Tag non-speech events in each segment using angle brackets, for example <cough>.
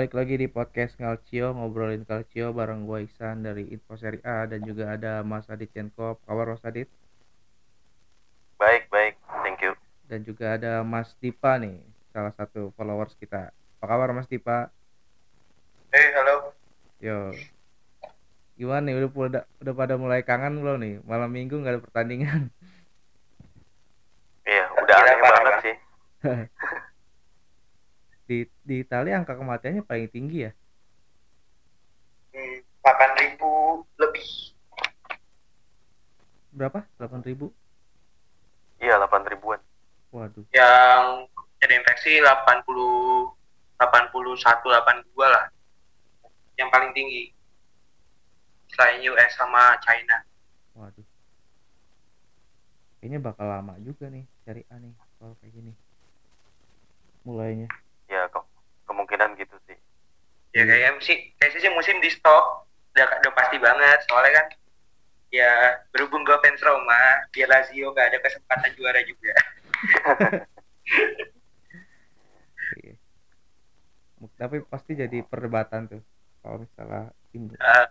balik lagi di podcast Calcio ngobrolin Calcio bareng gue Iksan dari Info Seri A dan juga ada Mas Adit Cenko. Apa kabar Mas Adit? Baik, baik. Thank you. Dan juga ada Mas Dipa nih, salah satu followers kita. Apa kabar Mas Dipa? Eh, halo. Yo. Gimana nih udah udah, udah pada mulai kangen belum nih? Malam Minggu nggak ada pertandingan. Iya, udah aneh banget Bang. sih. <laughs> Di di Italia angka kematiannya paling tinggi ya. Hmm, 8.000 lebih. Berapa? 8.000? Iya, 8 ribuan. Waduh. Yang jadi infeksi 80 81 82 lah. Yang paling tinggi. Selain US sama China. Waduh. Kayaknya bakal lama juga nih cari A nih kalau kayak gini. Mulainya. Ya, ke kemungkinan gitu sih. Ya kayaknya sih kayaknya sih musim di stop udah, udah pasti banget soalnya kan ya berhubung gue fans Roma dia Lazio gak ada kesempatan juara juga Iya. Tapi pasti jadi perdebatan tuh kalau misalnya ini. Eh,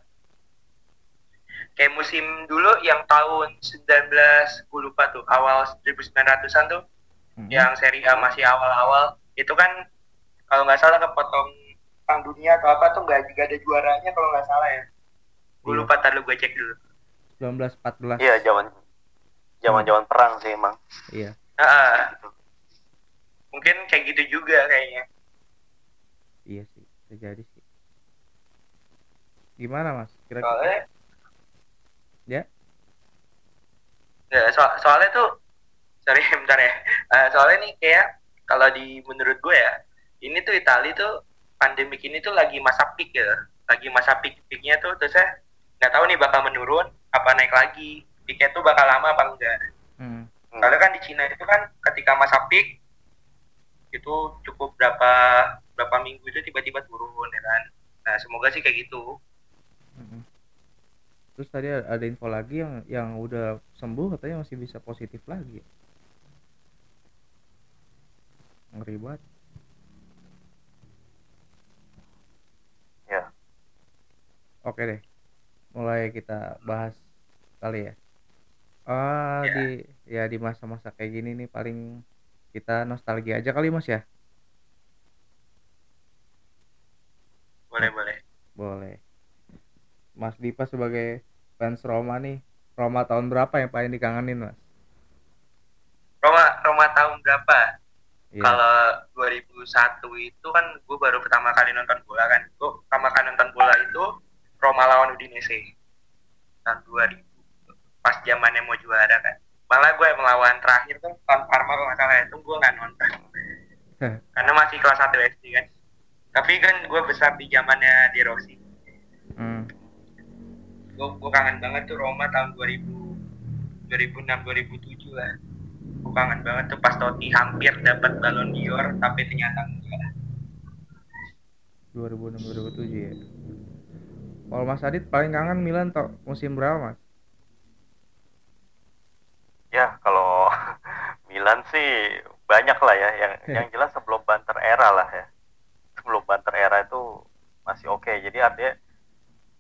kayak musim dulu yang tahun 19 gue lupa tuh awal 1900-an tuh Hmm. yang seri A masih awal-awal itu kan kalau nggak salah kepotong perang dunia atau apa tuh nggak juga ada juaranya kalau nggak salah ya gue Iya. lupa tadi gue cek dulu 1914. Iya, zaman zaman-zaman perang sih emang. Iya. Ah, mungkin kayak gitu juga kayaknya Iya sih, bisa jadi sih. Gimana Mas? Kira-kira soalnya Ya. Ya, so- soalnya tuh sorry <laughs> bentar ya Eh, soalnya nih kayak kalau di menurut gue ya ini tuh Itali tuh pandemik ini tuh lagi masa peak ya lagi masa peak peaknya tuh terus saya nggak tahu nih bakal menurun apa naik lagi peaknya tuh bakal lama apa enggak Hmm. Hmm. soalnya kan di Cina itu kan ketika masa peak itu cukup berapa berapa minggu itu tiba-tiba turun ya kan nah semoga sih kayak gitu Mm-mm. Terus tadi ada ada info lagi yang yang udah sembuh katanya masih bisa positif lagi. Ngeri banget. Ya. Oke deh. Mulai kita bahas kali ya. Ah Ya. di ya di masa-masa kayak gini nih paling kita nostalgia aja kali Mas ya. boleh boleh Boleh. Mas Dipa sebagai fans Roma nih, Roma tahun berapa yang paling dikangenin, Mas? Roma Roma tahun berapa Iya. Kalau 2001 itu kan gue baru pertama kali nonton bola kan. Gue pertama kali nonton bola itu Roma lawan Udinese tahun 2000. Pas zamannya mau juara kan. Malah gue melawan terakhir tuh tahun Parma kalau nggak salah itu gue nggak nonton. Karena masih kelas 1 SD kan. Tapi kan gue besar di zamannya Di Rossi. Hmm. Gue gue kangen banget tuh Roma tahun 2000 2006 2007 lah. Gue kangen banget tuh pas Totti hampir dapat Ballon d'Or tapi ternyata enggak. 2006 2007 ya. Kalau Mas Adit paling kangen Milan toh musim berapa, Mas? Ya, kalau <laughs> Milan sih banyak lah ya yang <laughs> yang jelas sebelum Banter era lah ya. Sebelum Banter era itu masih oke. Jadi artinya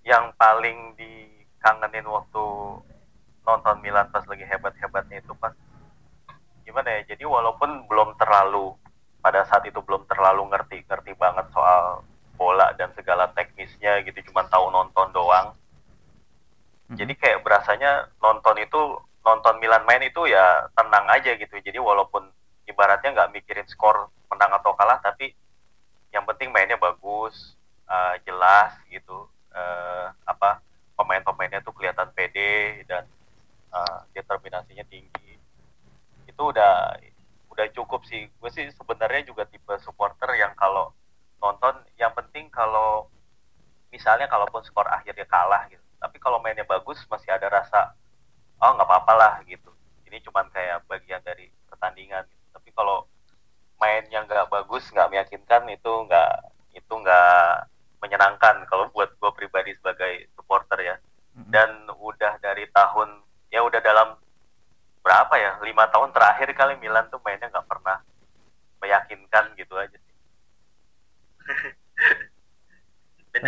yang paling dikangenin waktu nonton Milan pas lagi hebat-hebatnya itu pas gimana ya? Jadi walaupun belum terlalu pada saat itu belum terlalu ngerti-ngerti banget soal bola dan segala teknisnya gitu, cuman tahu nonton doang. Jadi kayak berasanya nonton itu nonton Milan main itu ya tenang aja gitu. Jadi walaupun ibaratnya nggak mikirin skor menang atau kalah tapi yang penting mainnya bagus eh, jelas gitu. Eh, apa pemain-pemainnya tuh kelihatan pede dan eh, determinasinya tinggi. Itu udah udah cukup sih. Gue sih sebenarnya juga tipe supporter yang kalau nonton yang penting kalau misalnya kalaupun skor akhirnya kalah gitu tapi kalau mainnya bagus masih ada rasa oh nggak apa-apa lah gitu. Ini cuman kayak bagian dari pertandingan gitu. tapi kalau main yang nggak bagus nggak meyakinkan itu nggak itu nggak menyenangkan kalau buat gue pribadi sebagai supporter ya. Dan udah dari tahun ya udah dalam berapa ya lima tahun terakhir kali Milan tuh mainnya nggak pernah meyakinkan gitu aja <laughs> sih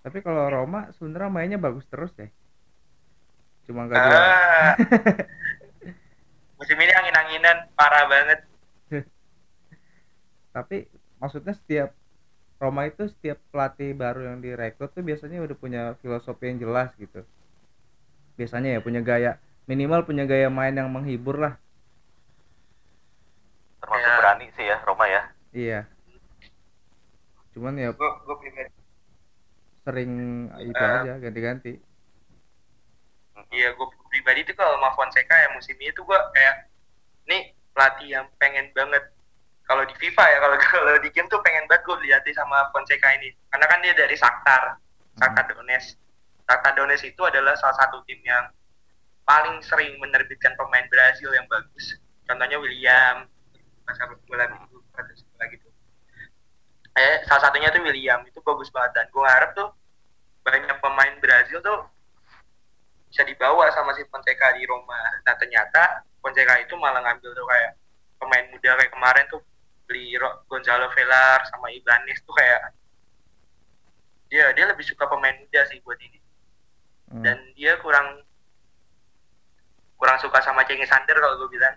Tapi kalau Roma sebenarnya mainnya bagus terus deh. Cuma nggak jual. Ah. <laughs> musim ini angin-anginan parah banget <laughs> Tapi maksudnya setiap Roma itu setiap pelatih baru yang direkrut tuh biasanya udah punya filosofi yang jelas gitu. Biasanya ya punya gaya minimal punya gaya main yang menghibur lah. termasuk Ya. berani sih ya Roma ya Iya. Cuman ya gue gue pribadi sering itu Eh. aja ganti-ganti. Iya, gue pribadi tuh kalau sama Fonseca ya musim ini tuh gue kayak nih pelatih yang pengen banget. Kalau di FIFA ya kalau <laughs> kalau di game tuh pengen banget gue liatin sama Fonseca ini. Karena kan dia dari Shakhtar Shakhtar Donetsk. Shakhtar Donetsk itu adalah salah satu tim yang paling sering menerbitkan pemain Brazil yang bagus. Contohnya William masa bola minggu eh salah satunya tuh William. Itu bagus banget. Dan gue harap tuh banyak pemain Brazil tuh bisa dibawa sama si Fonseca di Roma. Nah ternyata Fonseca itu malah ngambil tuh kayak pemain muda kayak kemarin tuh. Beli Gonzalo Velar sama Ibanez tuh kayak dia dia lebih suka pemain muda sih buat ini. Hmm. dan dia kurang kurang suka sama Cengiz Sander kalau gue bilang.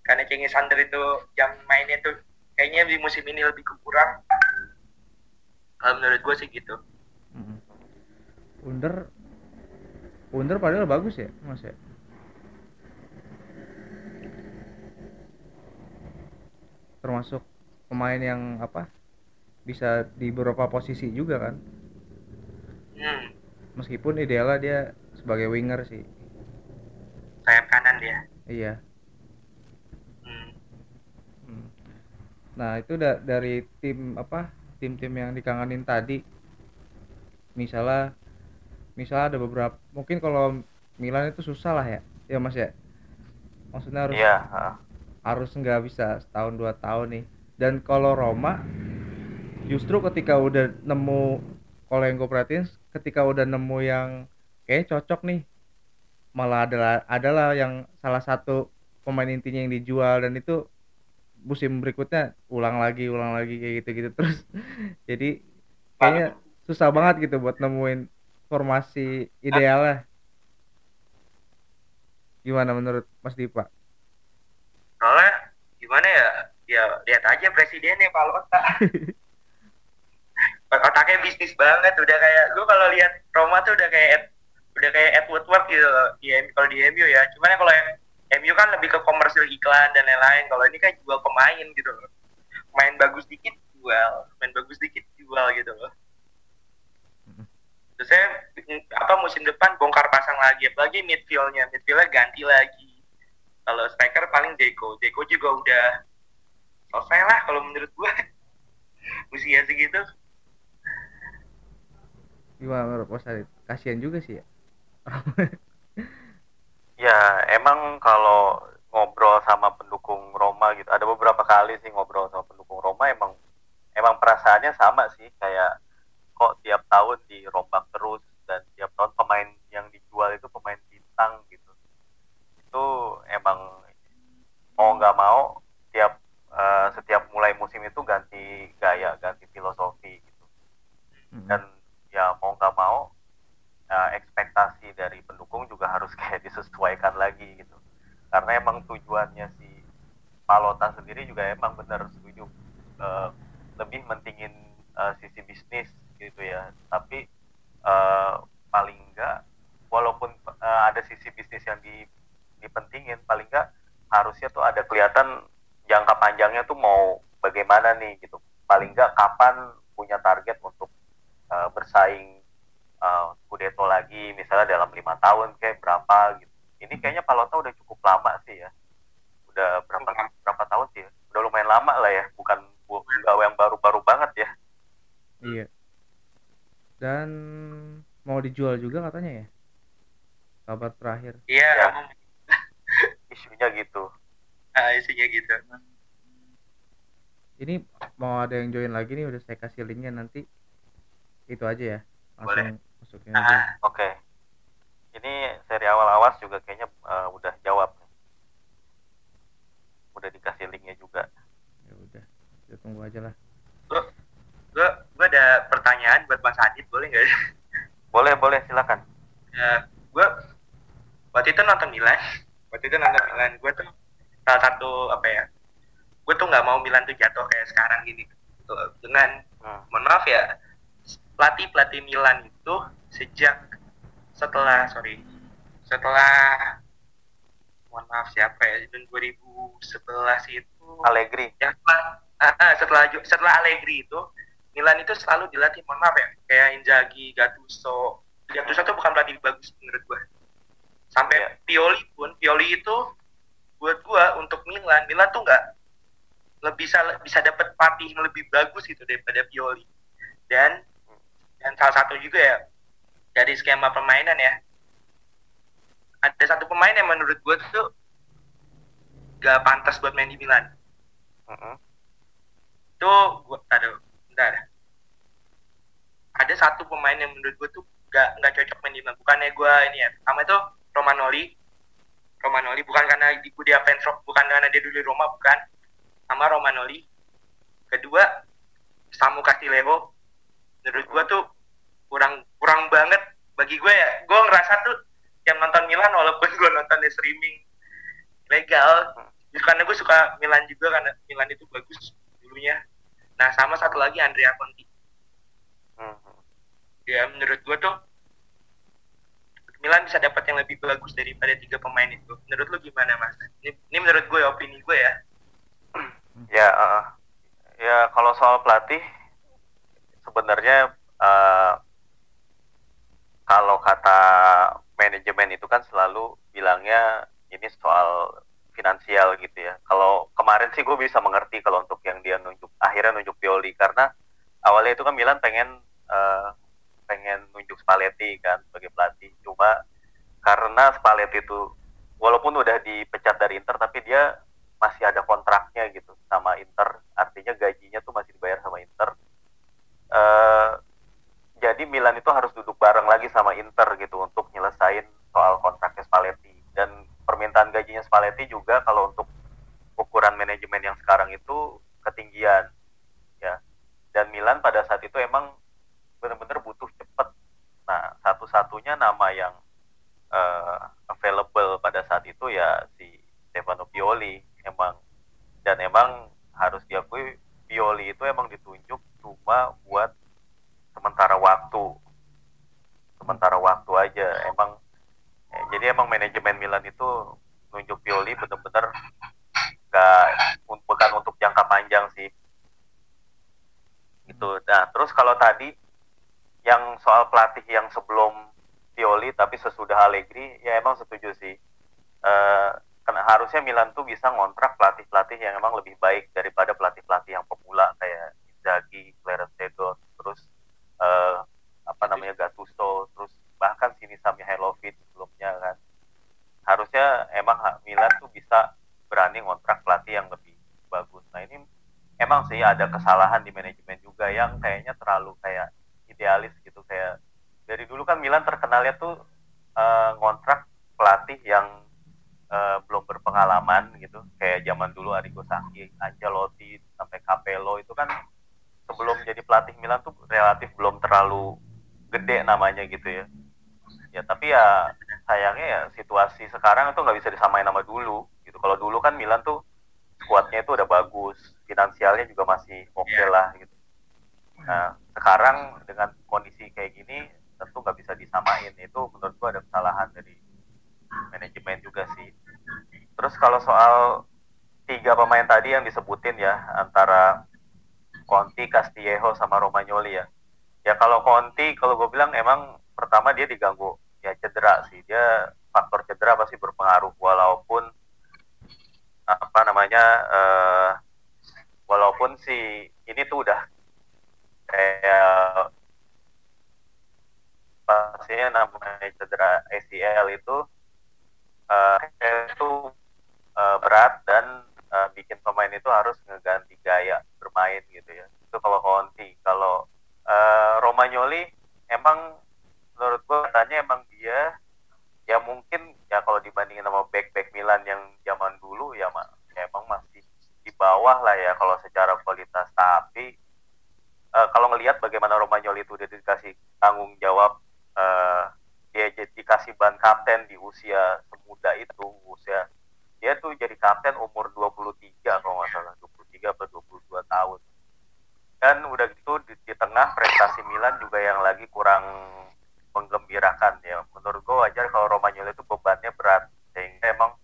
Karena Cengiz Sander itu jam mainnya tuh kayaknya di musim ini lebih kurang kalau menurut gue sih gitu Mm. Under Under padahal bagus ya, Mas ya. Termasuk pemain yang apa? Bisa di beberapa posisi juga kan. hmm, Meskipun idealnya dia sebagai winger sih. sayap kanan dia Iya. hmm. Hmm. Nah, itu da- dari tim apa? Tim-tim yang dikangenin tadi. Misalnya misalnya ada beberapa mungkin kalau Milan itu susah lah ya. Ya Mas ya. Maksudnya harus heeh. harus nggak bisa setahun dua tahun nih. Dan kalau Roma justru ketika udah nemu kalau yang gue perhatiin ketika udah nemu yang kayak cocok nih malah adalah adalah yang salah satu pemain intinya yang dijual dan itu musim berikutnya ulang lagi ulang lagi kayak gitu-gitu <laughs> terus. Jadi kayaknya susah banget gitu buat nemuin formasi idealnya. Gimana menurut Mas Dipa? soalnya gimana ya? Ya lihat aja presidennya Pak Lota. <laughs> Otaknya bisnis banget udah kayak gue kalau lihat Roma tuh udah kayak udah kayak Edward Ward gitu di kalau di MU ya. Cuman kalau yang MU kan lebih ke komersil iklan dan lain-lain. Kalau ini kan jual pemain gitu loh. Main bagus dikit jual. Main bagus dikit jual gitu loh. Terus saya apa musim depan bongkar pasang lagi. Apalagi midfieldnya. Midfieldnya ganti lagi. Kalau striker paling Zeko Zeko juga udah selesai lah kalau menurut gua. <laughs> Usia segitu. Gimana menurut Mas Adit? Kasihan juga sih ya. Ya, emang kalau ngobrol sama pendukung Roma gitu, ada beberapa kali sih ngobrol sama pendukung Roma emang emang perasaannya sama sih kayak kok tiap tahun dirombak terus dan tiap tahun pemain yang dijual itu pemain bintang gitu. Itu emang mau nggak mau tiap eh, setiap mulai musim itu ganti gaya, ganti filosofi gitu Mm. dan ya mau nggak mau ya, ekspektasi dari pendukung juga harus <laughs> kayak disesuaikan lagi gitu. Karena emang tujuannya si Palota sendiri juga emang benar setuju eh, lebih mentingin eh, sisi bisnis gitu ya. Tapi eh, paling enggak walaupun eh, ada sisi bisnis yang di, dipentingin paling enggak harusnya tuh ada kelihatan jangka panjangnya tuh mau bagaimana nih gitu. Paling enggak kapan punya target untuk uh, bersaing uh, Scudetto lagi misalnya dalam lima tahun kayak berapa gitu ini kayaknya Palota udah cukup lama sih ya udah berapa berapa tahun sih ya? udah lumayan lama lah ya bukan bu- nggak yang baru-baru banget ya Iya. Dan mau dijual juga katanya ya. Kabar terakhir. iya Ya. <laughs> isunya gitu ah, isinya gitu Ini mau ada yang join lagi nih udah saya kasih linknya nanti. Itu aja ya. Langsung masukin aja. ah, oke ini seri awal awas juga kayaknya uh, udah jawab udah dikasih linknya juga Ya udah. Kita tunggu aja lah. gue gue ada pertanyaan buat Mas Adit boleh nggak Boleh, boleh, silakan. Ya, gue waktu itu nonton Milan. Waktu itu nonton Milan, gue tuh salah satu apa ya? Gue tuh nggak mau Milan tuh jatuh kayak sekarang gini. Dengan Hmm. mohon maaf ya, pelatih pelatih Milan itu sejak setelah sorry setelah mohon maaf siapa ya tahun 2011 itu Allegri. ya setelah ah, ah, setelah setelah Allegri itu Milan itu selalu dilatih mohon maaf ya kayak Inzaghi, Gattuso. Gattuso tuh bukan pelatih bagus menurut gue. Sampai Iya. Pioli pun Pioli itu buat gua untuk Milan, Milan tuh nggak lebih bisa bisa dapat pelatih yang lebih bagus itu daripada Pioli. Dan dan salah satu juga ya dari skema permainan ya. Ada satu pemain yang menurut gue tuh gak pantas buat main di Milan. Mm-mm. itu gue aduh bentar. Ada satu pemain yang menurut gue tuh gak nggak cocok main di Milan. Bukannya gue ini ya pertama itu Romanoli. Romanoli bukan karena di dia fans bukan karena dia dulu di Roma bukan. Sama Romanoli. Kedua Samu Castillejo menurut gue tuh kurang kurang banget. Bagi gue ya gue ngerasa tuh yang nonton Milan walaupun <laughs> gue nonton di streaming legal karena gue suka Milan juga karena Milan itu bagus dulunya. Nah sama satu lagi Andrea Conti. Mhm. ya menurut gue tuh Milan bisa dapat yang lebih bagus daripada tiga pemain itu. Menurut lu gimana mas? Ini, ini menurut gue opini gue ya. Ya, eh, ya kalau soal pelatih sebenarnya eh, kalau kata manajemen itu kan selalu bilangnya ini soal finansial gitu ya. Kalau kemarin sih bisa mengerti kalau untuk yang dia nunjuk akhirnya nunjuk Pioli. Karena awalnya itu kan Milan pengen eh, pengen nunjuk Spalletti kan sebagai pelatih. Cuma karena Spalletti itu walaupun udah dipecat dari Inter tapi dia masih ada kontraknya gitu sama Inter. Artinya gajinya tuh masih dibayar sama Inter. Eh, jadi Milan itu harus duduk bareng lagi sama Inter gitu untuk nyelesain soal kontraknya Spalletti. Dan permintaan gajinya Spalletti juga kalau untuk manajemen yang sekarang itu ketinggian ya. Dan Milan pada saat itu emang benar-benar butuh cepet. Nah satu-satunya nama yang eh, available pada saat itu ya si Stefano Pioli emang. Dan emang harus diakui Pioli itu emang ditunjuk cuma buat sementara waktu. Sementara waktu aja emang. Eh, jadi emang manajemen Milan itu nunjuk Pioli bener-bener gak bukan untuk jangka panjang sih. Gitu. Nah terus kalau tadi yang soal pelatih yang sebelum Pioli tapi sesudah Allegri ya emang setuju sih. Eh, karena harusnya Milan tuh bisa ngontrak pelatih-pelatih yang emang lebih baik daripada pelatih-pelatih yang pemula kayak Inzaghi, Clarence Seedorf, terus eh, apa namanya Gattuso, terus bahkan Sinisa Mihailovic sebelumnya kan. Harusnya emang Milan tuh bisa berani ngontrak pelatih yang lebih bagus. Nah ini emang sih ada kesalahan di manajemen juga yang kayaknya terlalu kayak idealis gitu. Kayak dari dulu kan Milan terkenalnya tuh eh, ngontrak pelatih yang eh, belum berpengalaman gitu. Kayak zaman dulu Arrigo Sacchi, Ancelotti sampai Capello itu kan sebelum jadi pelatih Milan tuh relatif belum terlalu gede namanya gitu ya. Ya tapi ya sayangnya ya situasi sekarang itu nggak bisa disamain sama dulu kalau dulu kan Milan tuh skuadnya itu udah bagus finansialnya juga masih oke Iya. lah gitu. Nah sekarang dengan kondisi kayak gini tentu nggak bisa disamain. Itu menurut gua ada kesalahan dari manajemen juga sih. Terus kalau soal tiga pemain tadi yang disebutin ya antara Conti, Castillejo sama Romagnoli ya. Ya kalau Conti kalau gue bilang emang pertama dia diganggu ya cedera sih. Dia faktor cedera pasti berpengaruh walaupun apa namanya eh, walaupun si ini tuh udah kayak pastinya namanya cedera ACL itu eh, itu eh, berat dan eh, bikin pemain itu harus ngeganti gaya bermain gitu ya. Itu kalau Conti kalau eh, Romagnoli emang menurut gua katanya emang dia ya mungkin ya kalau dibandingin sama back back Milan yang zaman dulu ya, ma- ya emang masih di bawah lah ya kalau secara kualitas tapi eh, kalau ngelihat bagaimana Romagnoli itu udah dikasih tanggung jawab uh, dia jadi dikasih ban kapten di usia semuda itu usia dia tuh jadi kapten umur 23 kalau nggak salah 23 atau 22 tahun. Dan udah gitu di, di tengah prestasi Milan juga yang lagi kurang menggembirakan ya. Menurut gue wajar kalau Romagnoli itu bebannya berat sehingga emang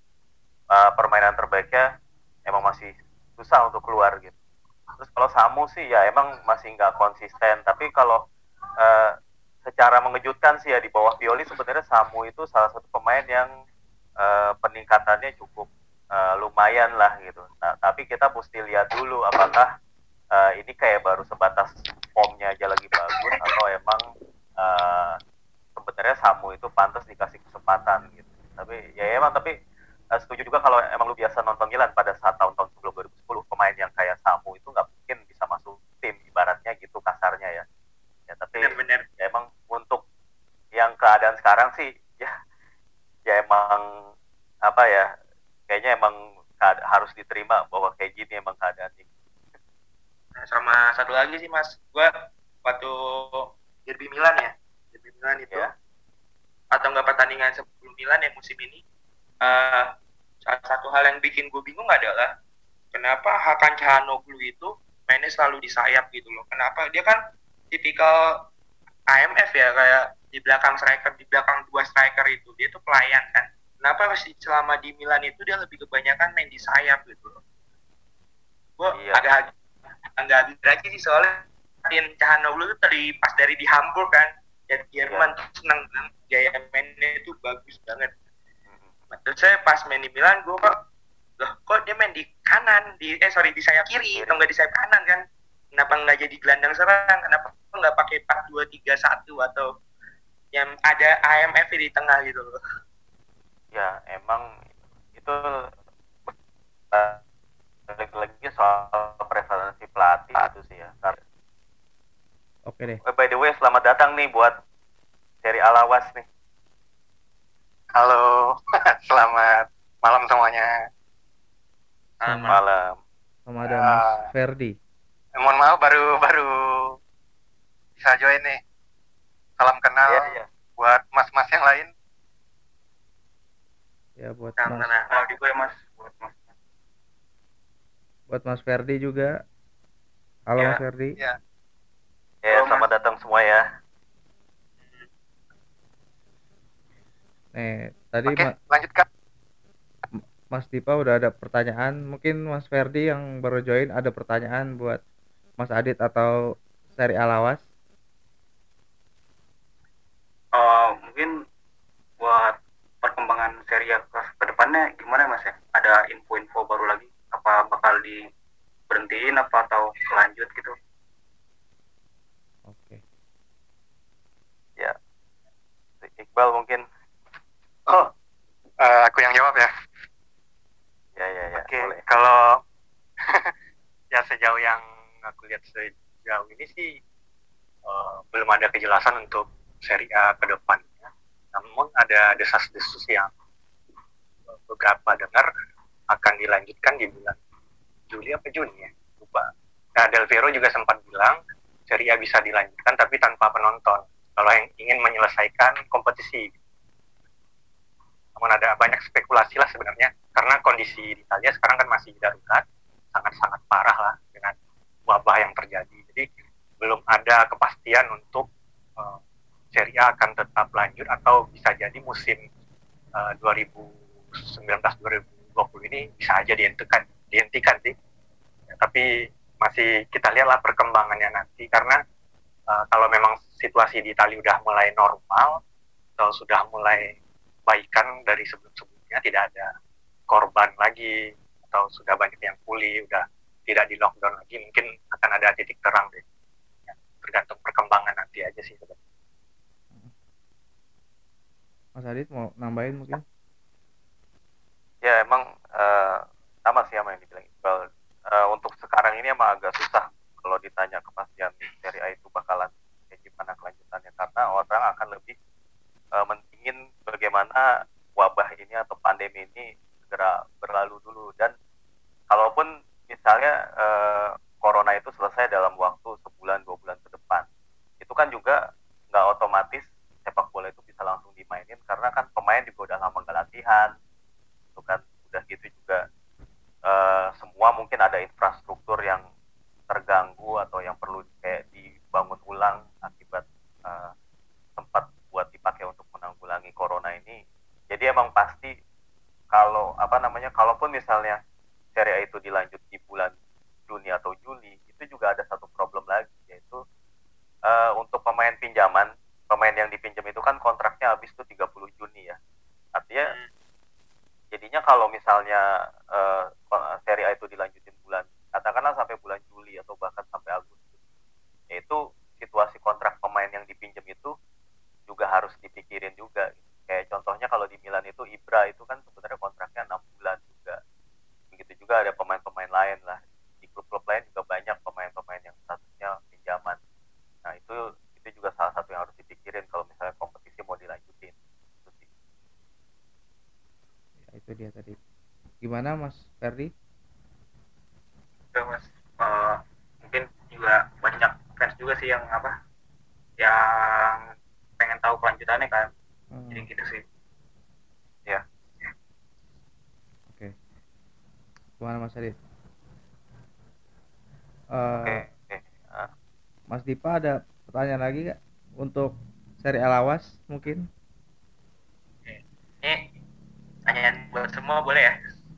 uh, permainan terbaiknya emang masih susah untuk keluar gitu. Terus kalau Samu sih ya emang masih nggak konsisten tapi kalau uh, secara mengejutkan sih ya di bawah Pioli sebenarnya Samu itu salah satu pemain yang uh, peningkatannya cukup uh, lumayan lah gitu. Nah, tapi kita mesti lihat dulu apakah uh, ini kayak baru sebatas formnya aja lagi bagus atau emang uh, sebenarnya Samu itu pantas dikasih kesempatan gitu. Tapi ya emang tapi uh, setuju juga kalau emang lu biasa nonton Milan pada saat tahun-tahun sebelum 2010 pemain yang kayak Samu itu nggak mungkin bisa masuk tim ibaratnya gitu kasarnya ya. Ya tapi bener, bener. ya emang untuk yang keadaan sekarang sih ya ya emang apa ya kayaknya emang harus diterima bahwa kayak gini emang keadaannya nah, sama satu lagi sih mas. Gua waktu derby Milan ya derby Milan itu ya. atau enggak pertandingan sebelum Milan yang musim ini uh, salah satu hal yang bikin gue bingung adalah kenapa Hakan Calhanoglu itu mainnya selalu di sayap gitu loh. Kenapa? Dia kan tipikal IMF ya kayak di belakang striker di belakang dua striker itu dia tuh pelayan kan. Kenapa masih selama di Milan itu dia lebih kebanyakan main di sayap gitu loh? Gue iya. agak agak lagi sih soalnya Martin Cahanoglu itu tadi pas dari di Hamburg kan dan Jerman iya. senang banget gaya mainnya itu bagus banget. Terus saya pas main di Milan gue kok loh kok dia main di kanan di eh sorry di sayap kiri atau enggak di sayap kanan kan? Kenapa nggak jadi gelandang serang? Kenapa nggak pakai empat dua tiga satu atau yang ada AMF di tengah gitu loh. Ya emang itu balik lagi soal preferensi pelatih itu sih ya. Oke deh. Oh, by the way selamat datang nih buat seri Alawas nih. Halo <laughs> selamat malam semuanya. Selamat malam. sama ada Mas uh, Ferdi. Eh, mohon maaf baru baru bisa join nih. Salam kenal ya, ya. buat mas-mas yang lain. Ya buat nah, mas nah, di gue mas. Buat mas. Buat mas Ferdi juga. Halo ya, mas Ferdi. ya. Ya halo, selamat mas. datang semua ya. Nih tadi Oke, ma lanjutkan. Mas Dipa udah ada pertanyaan. Mungkin Mas Ferdi yang baru join ada pertanyaan buat Mas Adit atau seri Alawas uh, mungkin buat perkembangan seri ke depannya gimana mas ya? Ada info-info baru lagi? Apa bakal diberhentiin apa atau lanjut gitu? Oke. Ya. Iqbal mungkin. Oh, uh, aku yang jawab ya. Ya ya ya. Oke. Okay. Kalau <laughs> ya sejauh yang aku lihat sejauh ini sih uh, belum ada kejelasan untuk seri A ke depan namun ada desas-desus yang beberapa dengar akan dilanjutkan di bulan Juli apa Juni ya lupa. Nah Del Vero juga sempat bilang Serie A bisa dilanjutkan tapi tanpa penonton. Kalau yang ingin menyelesaikan kompetisi. Namun ada banyak spekulasi lah sebenarnya karena kondisi di Italia sekarang kan masih darurat sangat-sangat parah lah dengan wabah yang terjadi. Jadi belum ada kepastian untuk uh, Serie A akan tetap lanjut atau bisa jadi musim uh, 2019-2020 ini bisa aja dihentikan dihentikan sih. Ya, tapi masih kita lihatlah perkembangannya nanti karena uh, kalau memang situasi di Italia udah mulai normal atau sudah mulai baikan dari sebelum-sebelumnya tidak ada korban lagi atau sudah banyak yang pulih udah tidak di lockdown lagi mungkin akan ada titik terang deh. Ya, tergantung perkembangan nanti aja sih sebenarnya Mas Adit mau nambahin mungkin? Ya emang uh, sama sih sama yang dibilang Iqbal. Uh, untuk sekarang ini emang agak susah kalau ditanya kepastian seri A itu bakalan kayak gimana kelanjutannya karena orang akan lebih uh, mentingin bagaimana wabah ini atau pandemi ini segera berlalu dulu dan kalaupun misalnya uh, corona itu selesai dalam waktu sebulan dua bulan ke depan itu kan juga nggak otomatis sepak bola itu bisa langsung dimainin karena kan pemain juga udah lama gak latihan itu kan. Udah gitu juga uh, semua mungkin ada infrastruktur yang terganggu atau yang perlu kayak dibangun ulang akibat uh, tempat buat dipakai untuk menanggulangi corona ini. Jadi emang pasti kalau apa namanya kalaupun misalnya seri A itu dilanjut di bulan Juni atau Juli itu juga ada satu problem lagi yaitu uh, untuk pemain pinjaman pemain yang dipinjam itu kan kontraknya habis tuh 30 Juni ya. Artinya hmm. jadinya kalau misalnya uh, Serie A itu dilanjutin bulan katakanlah sampai bulan Juli atau bahkan sampai Agustus yaitu situasi kontrak pemain yang dipinjam itu juga harus dipikirin juga. Kayak contohnya kalau di Milan itu Ibra itu kan sebenarnya kontraknya enam bulan juga. Begitu juga ada pemain-pemain lain lah. Di klub-klub lain juga banyak pemain-pemain yang statusnya pinjaman. Nah itu itu juga salah satu yang harus dipikirin kalau misalnya kompetisi mau dilanjutin itu sih ya, itu dia tadi gimana Mas Ferdi ya Mas uh, mungkin juga banyak fans juga sih yang apa yang pengen tahu kelanjutannya kan hmm. jadi gitu sih ya oke okay. gimana mas Adit uh, okay. okay. Uh. Mas Dipa ada pertanyaan lagi gak untuk seri Alawas mungkin. Ini pertanyaan buat semua boleh ya?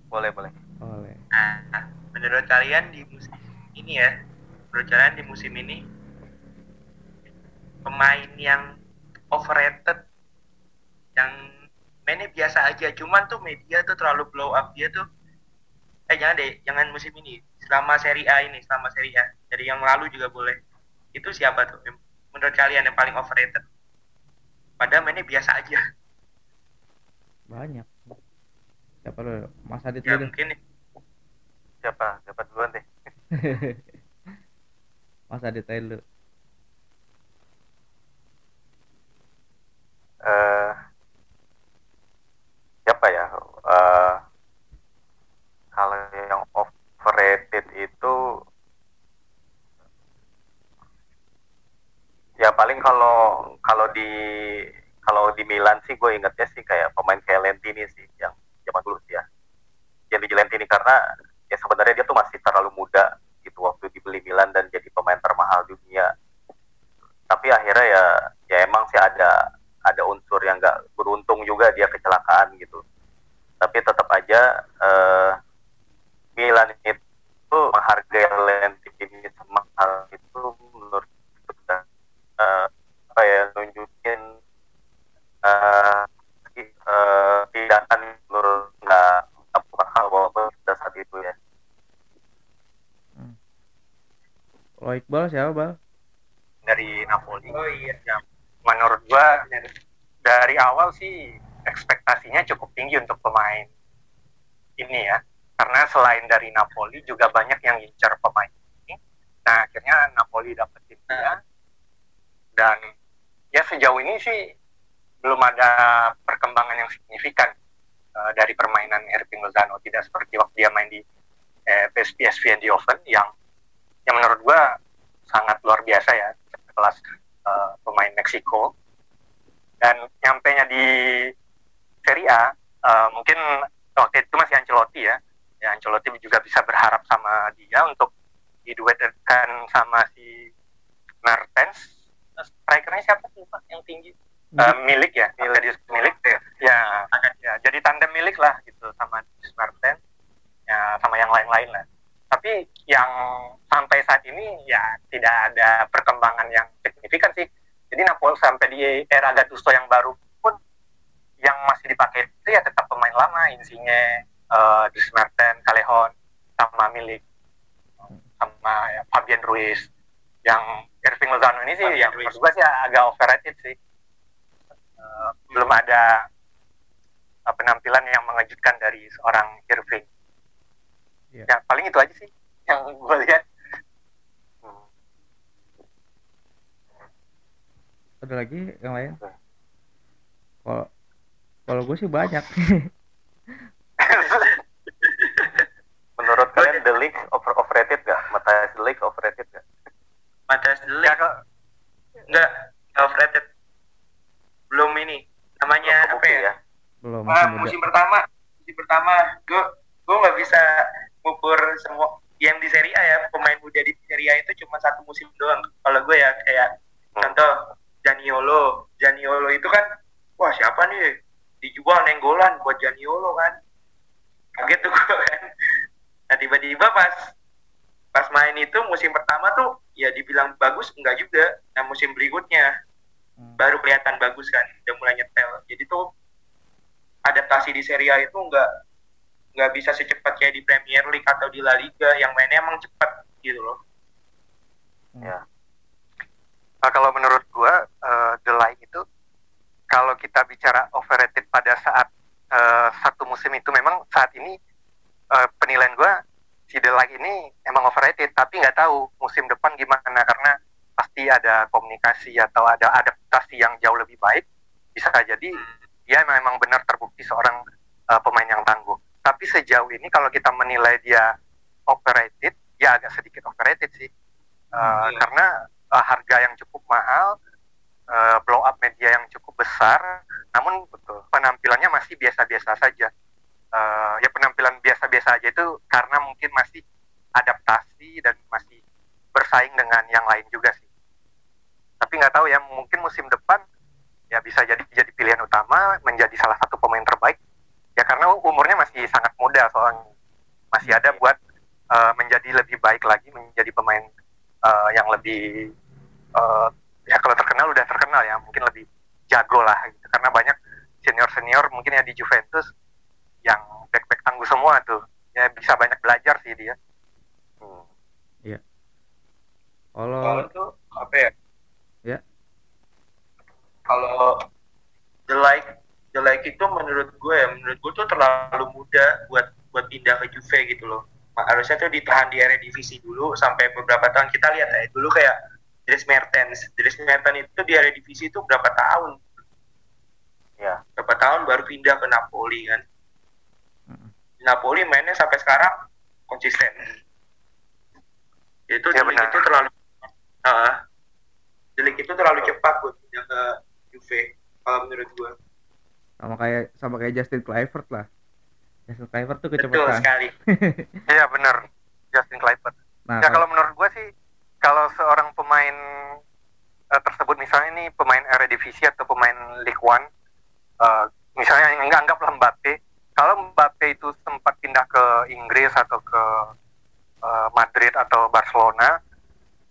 Boleh boleh. Boleh. Nah, menurut kalian di musim ini ya menurut kalian di musim ini pemain yang overrated yang mainnya biasa aja cuman tuh media tuh terlalu blow up dia tuh eh jangan deh jangan musim ini selama seri A ini selama seri A dari yang lalu juga boleh. Itu siapa tuh? Menurut kalian yang paling overrated padahal mainnya biasa aja. Banyak. Siapa lo Mas Adit ya, mungkin siapa? Siapa duluan deh? <laughs> Mas Adit aja dulu. Uh, siapa ya? Uh, kalau yang overrated itu ya paling kalau kalau di kalau di Milan sih gue ingetnya sih kayak pemain kayak Lentini sih yang zaman dulu sih ya. Yang di Lentini karena ya sebenarnya dia tuh masih terlalu muda gitu waktu dibeli Milan dan jadi pemain termahal dunia. Tapi akhirnya ya ya emang sih ada ada unsur yang nggak beruntung juga dia kecelakaan gitu. Tapi tetap aja uh, Milan itu menghargai Lentini semahal itu menurut apa ya nunjukin uh, uh, tindakan menurut nggak bukan hal walaupun pada saat itu ya. Hmm. Kalau Iqbal siapa Bal? Dari Napoli. Oh iya. Ya, menurut gua dari awal sih ekspektasinya cukup tinggi untuk pemain ini ya karena selain dari Napoli juga banyak yang incar pemain ini nah akhirnya Napoli dapetin dia dan ya sejauh ini sih belum ada perkembangan yang signifikan uh, dari permainan Irving Lozano. Tidak seperti waktu dia main di eh, PSV Eindhoven yang yang menurut gua sangat luar biasa ya kelas uh, pemain Meksiko. Dan nyampe nya di Serie A uh, mungkin waktu itu masih Ancelotti ya. Ya Ancelotti juga bisa berharap sama dia untuk diduetkan sama si Mertens strikernya siapa sih pak yang tinggi? Uh, milik ya? Milik. Milik ya? Ya, ya jadi tandem milik lah gitu sama Mertens ya sama yang lain-lain lah. Tapi yang sampai saat ini ya tidak ada perkembangan yang signifikan sih. Jadi Napoli sampai di era Gattuso yang baru pun yang masih dipakai itu ya tetap pemain lama Insigne, uh, Dries Mertens, Callejon, sama Milik. Sama ya, Fabian Ruiz yang Irving Lozano ini sih yang menurut gue sih agak overrated sih. Uh, belum ada uh, penampilan yang mengejutkan dari seorang Irving. Yeah. ya paling itu aja sih yang gue lihat. Ada lagi yang lain? Kalau kalau gue sih banyak. <laughs> Menurut kalian The League over overrated gak? Matthias The League overrated gak? Matthias The League enggak overrated belum ini. Namanya apa ya? ya? belum ah, musim pertama. Musim pertama. Gue gue nggak bisa ngukur semua yang di Serie A ya. Pemain muda di Serie A itu cuma satu musim doang. Kalau gue ya kayak Hmm. contoh Janiolo Janiolo itu kan wah siapa nih? Dijual nenggolan buat Janiolo kan. Kaget tuh gue kan. Nah tiba-tiba pas pas main itu musim pertama tuh ya dibilang bagus enggak juga nah musim berikutnya Hmm. baru kelihatan bagus kan udah mulai nyetel jadi tuh adaptasi di Serie A itu enggak nggak bisa secepat kayak di Premier League atau di La Liga yang mainnya emang cepat gitu loh Ya. Nah, kalau menurut gua The Line itu kalau kita bicara overrated pada saat eh, satu musim itu memang saat ini eh, penilaian gua si The Line ini emang overrated tapi nggak tahu musim depan gimana karena pasti ada komunikasi atau ada adaptasi yang jauh lebih baik bisa jadi dia memang benar terbukti seorang eh, pemain yang tangguh tapi sejauh ini kalau kita menilai dia overrated ya agak sedikit overrated sih Eh, Iya. karena eh, harga yang cukup mahal, eh, blow up media yang cukup besar, namun betul penampilannya masih biasa-biasa saja. Eh, ya penampilan biasa-biasa aja itu karena mungkin masih adaptasi dan masih bersaing dengan yang lain juga sih. Tapi nggak tahu ya, mungkin musim depan ya bisa jadi jadi pilihan utama, menjadi salah satu pemain terbaik. Ya karena umurnya masih sangat muda soalnya masih ada buat eh, menjadi lebih baik lagi, menjadi pemain eh, yang lebih eh, ya kalau terkenal udah terkenal ya mungkin lebih jago lah gitu karena banyak senior senior mungkin ya di Juventus yang back back tangguh semua tuh. Ya bisa banyak belajar sih dia. Hmm. Kalau kalau itu apa ya? Ya. kalau the like the like itu menurut gue ya menurut gue tuh terlalu muda buat buat pindah ke Juve gitu loh. Harusnya tuh ditahan di area divisi dulu sampai beberapa tahun. Kita lihat ya dulu kayak Dries Mertens. Dries Mertens itu di area divisi itu berapa tahun? Ya. berapa tahun baru pindah ke Napoli kan Napoli mainnya sampai sekarang konsisten itu Ya, Delik benar. itu terlalu uh, Delik itu terlalu cepat buat pindah ke Juve kalau menurut gue sama kayak sama kayak Justin Kluivert lah. Justin Kluivert tuh betul kecepatan. sekali <laughs> iya bener Justin Kluivert Nah, ya kalau menurut gue sih kalau seorang pemain eh, tersebut misalnya ini pemain Eredivisie atau pemain League One eh, misalnya yang nggak anggaplah Mbappe kalau Mbappe itu sempat pindah ke Inggris atau ke eh, Madrid atau Barcelona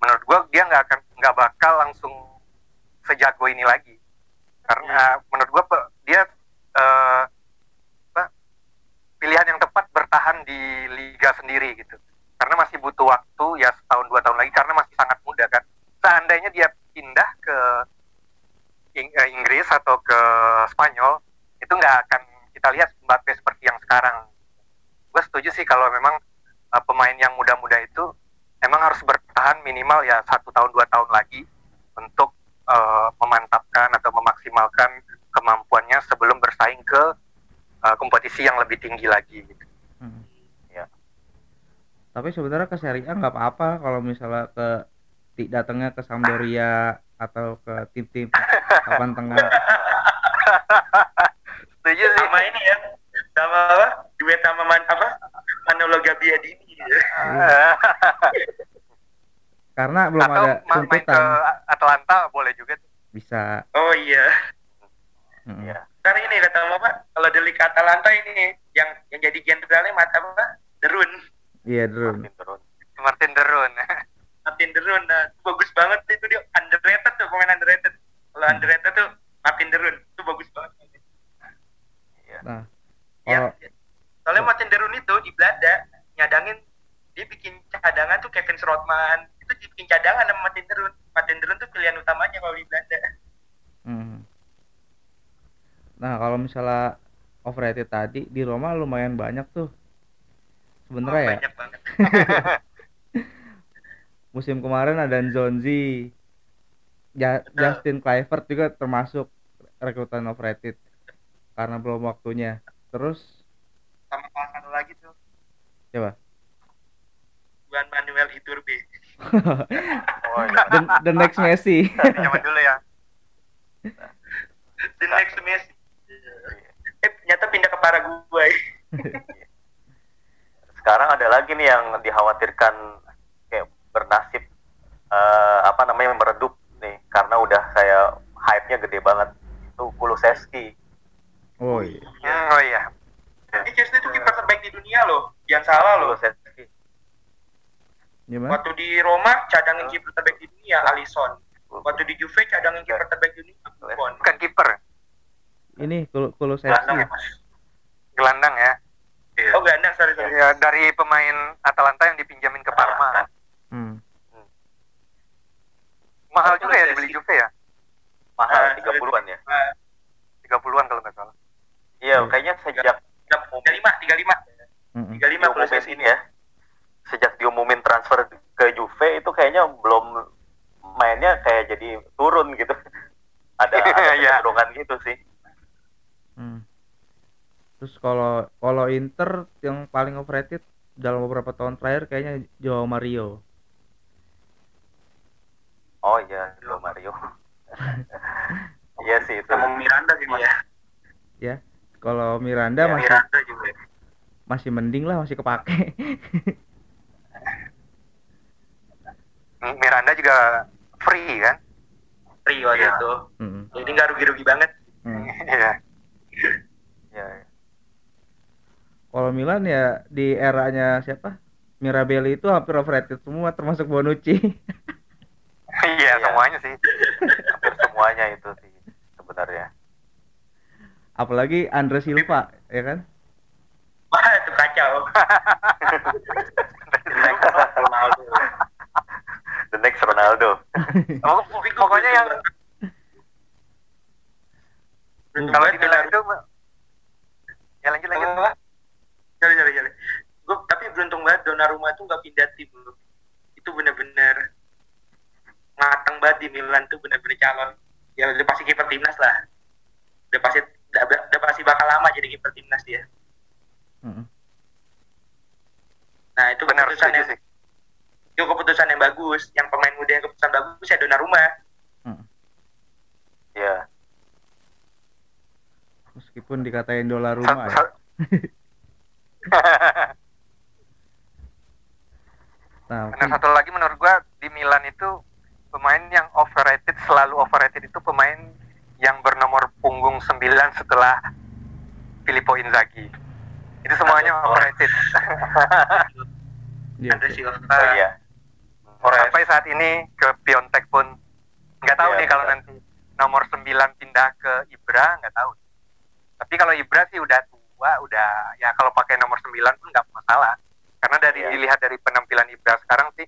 menurut gue dia nggak akan nggak bakal langsung sejago ini lagi. Karena menurut gue dia apa, pilihan yang tepat bertahan di liga sendiri gitu. Karena masih butuh waktu ya setahun dua tahun lagi karena masih sangat muda kan. Seandainya dia pindah ke eh, Inggris atau ke Spanyol itu nggak akan kita lihat Mbappe seperti yang sekarang gue setuju sih kalau memang eh, pemain yang muda-muda itu emang harus bertahan minimal ya satu tahun dua tahun lagi untuk eh, memantapkan atau memaksimalkan kemampuannya sebelum bersaing ke eh, kompetisi yang lebih tinggi lagi gitu. hmm. Ya. Tapi sebenarnya ke Serie A nggak apa-apa kalau misalnya ke datangnya ke Sampdoria atau ke tim-tim <laughs> papan tengah. <laughs> setuju sih sama ini ya sama apa duet sama man, apa Manolo Gabbiadini ya. <laughs> Karena belum atau ada main ke tuntutan. Atlanta boleh juga. Bisa. oh iya Hmm. Ya. Ntar ini kata apa kalau Delik ke Atalanta ini yang yang jadi jenderalnya mata apa Derun Iya, Drun. Martin turun. Martin Derun Martin Derun <laughs> nah, bagus banget itu dia underrated tuh pemain underrated kalau Hmm. underrated tuh Martin Derun itu bagus banget Nah, ya kalau soalnya Martin Derun itu di Belanda nyadangin dia bikin cadangan tuh Kevin Strootman itu dibikin cadangan sama Martin Derun Martin Derun tuh pilihan utamanya kalau di Belanda Hmm. Nah, kalau misalnya overrated tadi di Roma lumayan banyak tuh. Oh, Sebenarnya ya, banyak banget <laughs> musim kemarin ada Nzonzi, Ja- Betul. Justin Kluivert juga termasuk rekrutan overrated karena belum waktunya. Terus? Sama salah satu lagi tuh. Coba Juan Manuel Iturbe. <laughs> Oh, iya. the, the next Messi. <laughs> zaman dulu ya. The <laughs> next Messi. Eh ternyata pindah ke Paraguay. Sekarang ada lagi nih yang dikhawatirkan kayak bernasib eh, apa namanya meredup nih. Karena udah kayak hype-nya gede banget. Itu Kulusevski Oh iya. Hmm, oh iya. Ini Chelsea itu kiper terbaik di dunia loh. Jangan salah loh. Gimana? Waktu di Roma cadangin kiper terbaik di dunia Alisson. Waktu di Juve cadangin kiper terbaik di dunia Buffon. Bukan kiper, Ini Kul Gelandang Kulusevski. ya mas gelandang ya. iya Oh gelandang sorry sorry. Ya, dari pemain Atalanta yang dipinjamin ke Parma. Hmm. Mahal juga ya dibeli Juve ya? mahal Ah, 30-an ya Ah, 30-an kalau nggak salah. Iya Hmm. kayaknya sejak tiga lima tiga lima tiga lima diumumin ini ya sejak diumumin transfer ke Juve itu kayaknya belum mainnya kayak jadi turun gitu ada <laughs> ada Iya. gitu sih Hmm. Terus kalau kalau Inter yang paling overrated dalam beberapa tahun terakhir kayaknya Joao Mario. oh iya Lo Mario <laughs> iya sih itu sama Miranda sih mas Iya. Ya. Kalau Miranda Ya, masih Miranda juga masih mending lah masih kepake. Hmm, <laughs> Miranda juga free kan? Free waktu Iya. itu. Mm-mm. Jadi nggak rugi-rugi banget. Hmm. <laughs> Iya. ya Kalau Milan ya di eranya siapa? Mirabelli itu hampir overrated semua termasuk Bonucci. <laughs> Iya, Iya. semuanya sih. hampir semuanya itu sih sebenarnya Apalagi Andre Silva, ya kan? Wah itu kacau. <laughs> Ronaldo the next Ronaldo Oh, pokoknya yang Beruntung kalau banget di Milan Donnarumma. itu ya lanjut lanjut. Apa? Sorry, sorry, sorry. Gue tapi beruntung banget Donnarumma tuh nggak pindah tim. Itu bener-bener matang banget di Milan tuh bener-bener calon. Ya udah pasti kiper timnas lah. Udah pasti udah, pasti bakal lama jadi kiper timnas dia. Mm-mm. Nah itu Benar keputusan yang sih. itu keputusan yang bagus. Yang pemain muda yang keputusan bagus ya Donnarumma. ya Meskipun dikatain dolar Sa- rumah ya. <laughs> Nah, Dan satu lagi menurut gua di Milan itu pemain yang overrated selalu overrated itu pemain yang bernomor punggung 9 setelah Filippo Inzaghi. Itu semuanya Oh. overrated. iya, Andre. Silva. oh iya Sampai saat ini ke Piontek pun nggak tahu Iya, nih kalau benar. nanti nomor 9 pindah ke Ibra nggak tahu. Tapi kalau Ibra sih udah tua, udah ya kalau pakai nomor 9 pun nggak masalah. Karena dari Iya. dilihat dari penampilan Ibra sekarang sih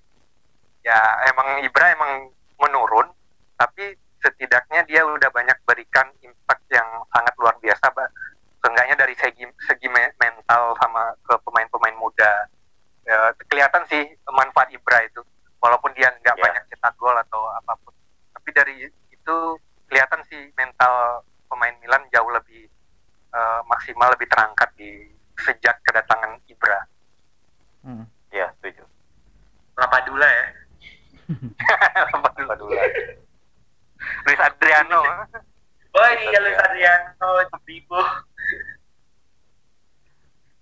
ya emang Ibra emang menurun, tapi setidaknya dia udah banyak berikan impact yang sangat luar biasa, Mbak. Seenggaknya dari segi segi me- mental sama ke pemain-pemain muda. Ya, kelihatan sih manfaat Ibra itu walaupun dia nggak Iya. banyak cetak gol atau apa pun tapi dari itu kelihatan sih mental pemain Milan jauh lebih eh, maksimal lebih terangkat di sejak kedatangan Ibra Mm. ya <laughs> setuju Lapadula ya. apa dulu Luis Adriano Oh iya Luis Adriano, Bibo.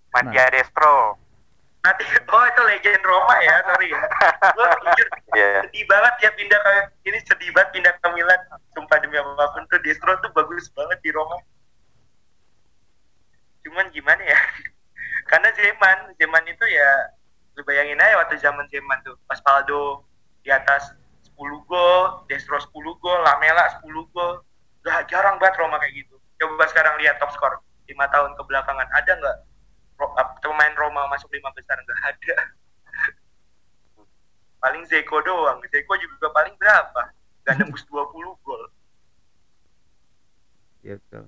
Mattia Destro Nanti, oh itu legend Roma ya, sorry ya. Gue jujur Iya. sedih banget ya pindah ke ini sedih banget pindah ke Milan. Sumpah demi apa pun tuh Destro tuh bagus banget di Roma. Cuman gimana ya? Karena Zeman, Zeman itu ya lu bayangin aja waktu zaman Zeman tuh pas Paldo di atas 10 gol, Destro 10 gol, Lamela 10 gol. Gak jarang banget Roma kayak gitu. Coba sekarang lihat top skor 5 tahun kebelakangan ada nggak pemain Roma masuk lima besar nggak ada. <laughs> Paling Zeko doang. Zeko juga paling berapa? Gak nembus <laughs> 20 gol. Iya betul.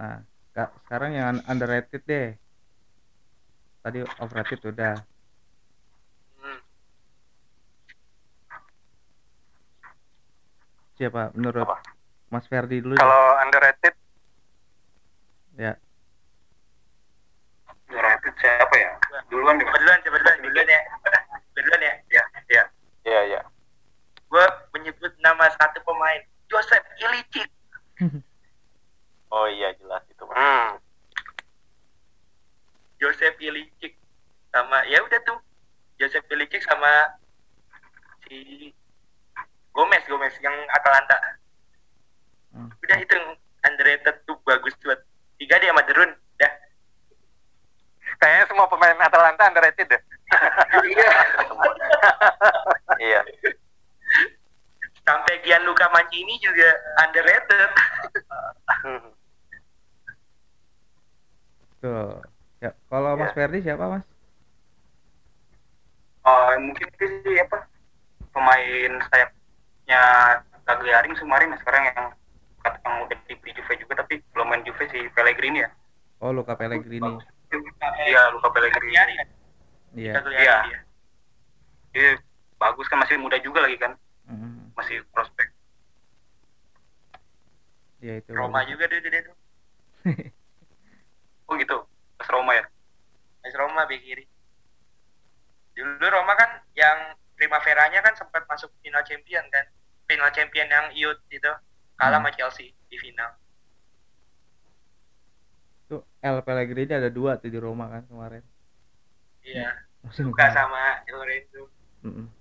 Nah, ka- sekarang yang un- underrated deh. Tadi overrated udah. Siapa menurut Apa? Mas Ferdi dulu kalau underrated Ya. United siapa ya duluan deh Coba duluan, coba duluan, duluan ya. Duluan ya. Ya, ya. ya ya Gue menyebut nama satu pemain, Joseph Ilicic. <laughs> oh iya jelas itu hmm, Joseph Ili- ya udah tuh Joseph Ilicic sama si Gomez Gomez yang Atalanta Hmm. udah itu yang underrated tuh bagus buat tiga dia sama Derun dah Kayaknya semua pemain Atalanta underrated deh. <laughs> iya sampai Gianluca Mancini juga underrated Tuh. Ya, kalau Mas Ya. Ferdi siapa, Mas? Oh, mungkin sih apa pemain sayapnya Cagliari kemarin sekarang yang kata yang udah di di Juve juga tapi belum main Juve si Pellegrini ya. Oh, Luka Pellegrini. Iya, Luka Pellegrini. Kan Iya. Iya. dia. Dia bagus kan masih muda juga lagi kan, Mm. masih prospek. Iya itu. Roma juga dia dia tuh <laughs> Oh gitu, pas Roma ya. AS Roma bek kiri dulu Roma kan yang Primavera-nya kan sempat masuk final champion kan final champion yang youth itu kalah Hmm. sama Chelsea di final Tuh El Pellegrini ada dua tuh di Roma kan kemarin. iya Musim suka sama Lorenzo Mm-mm.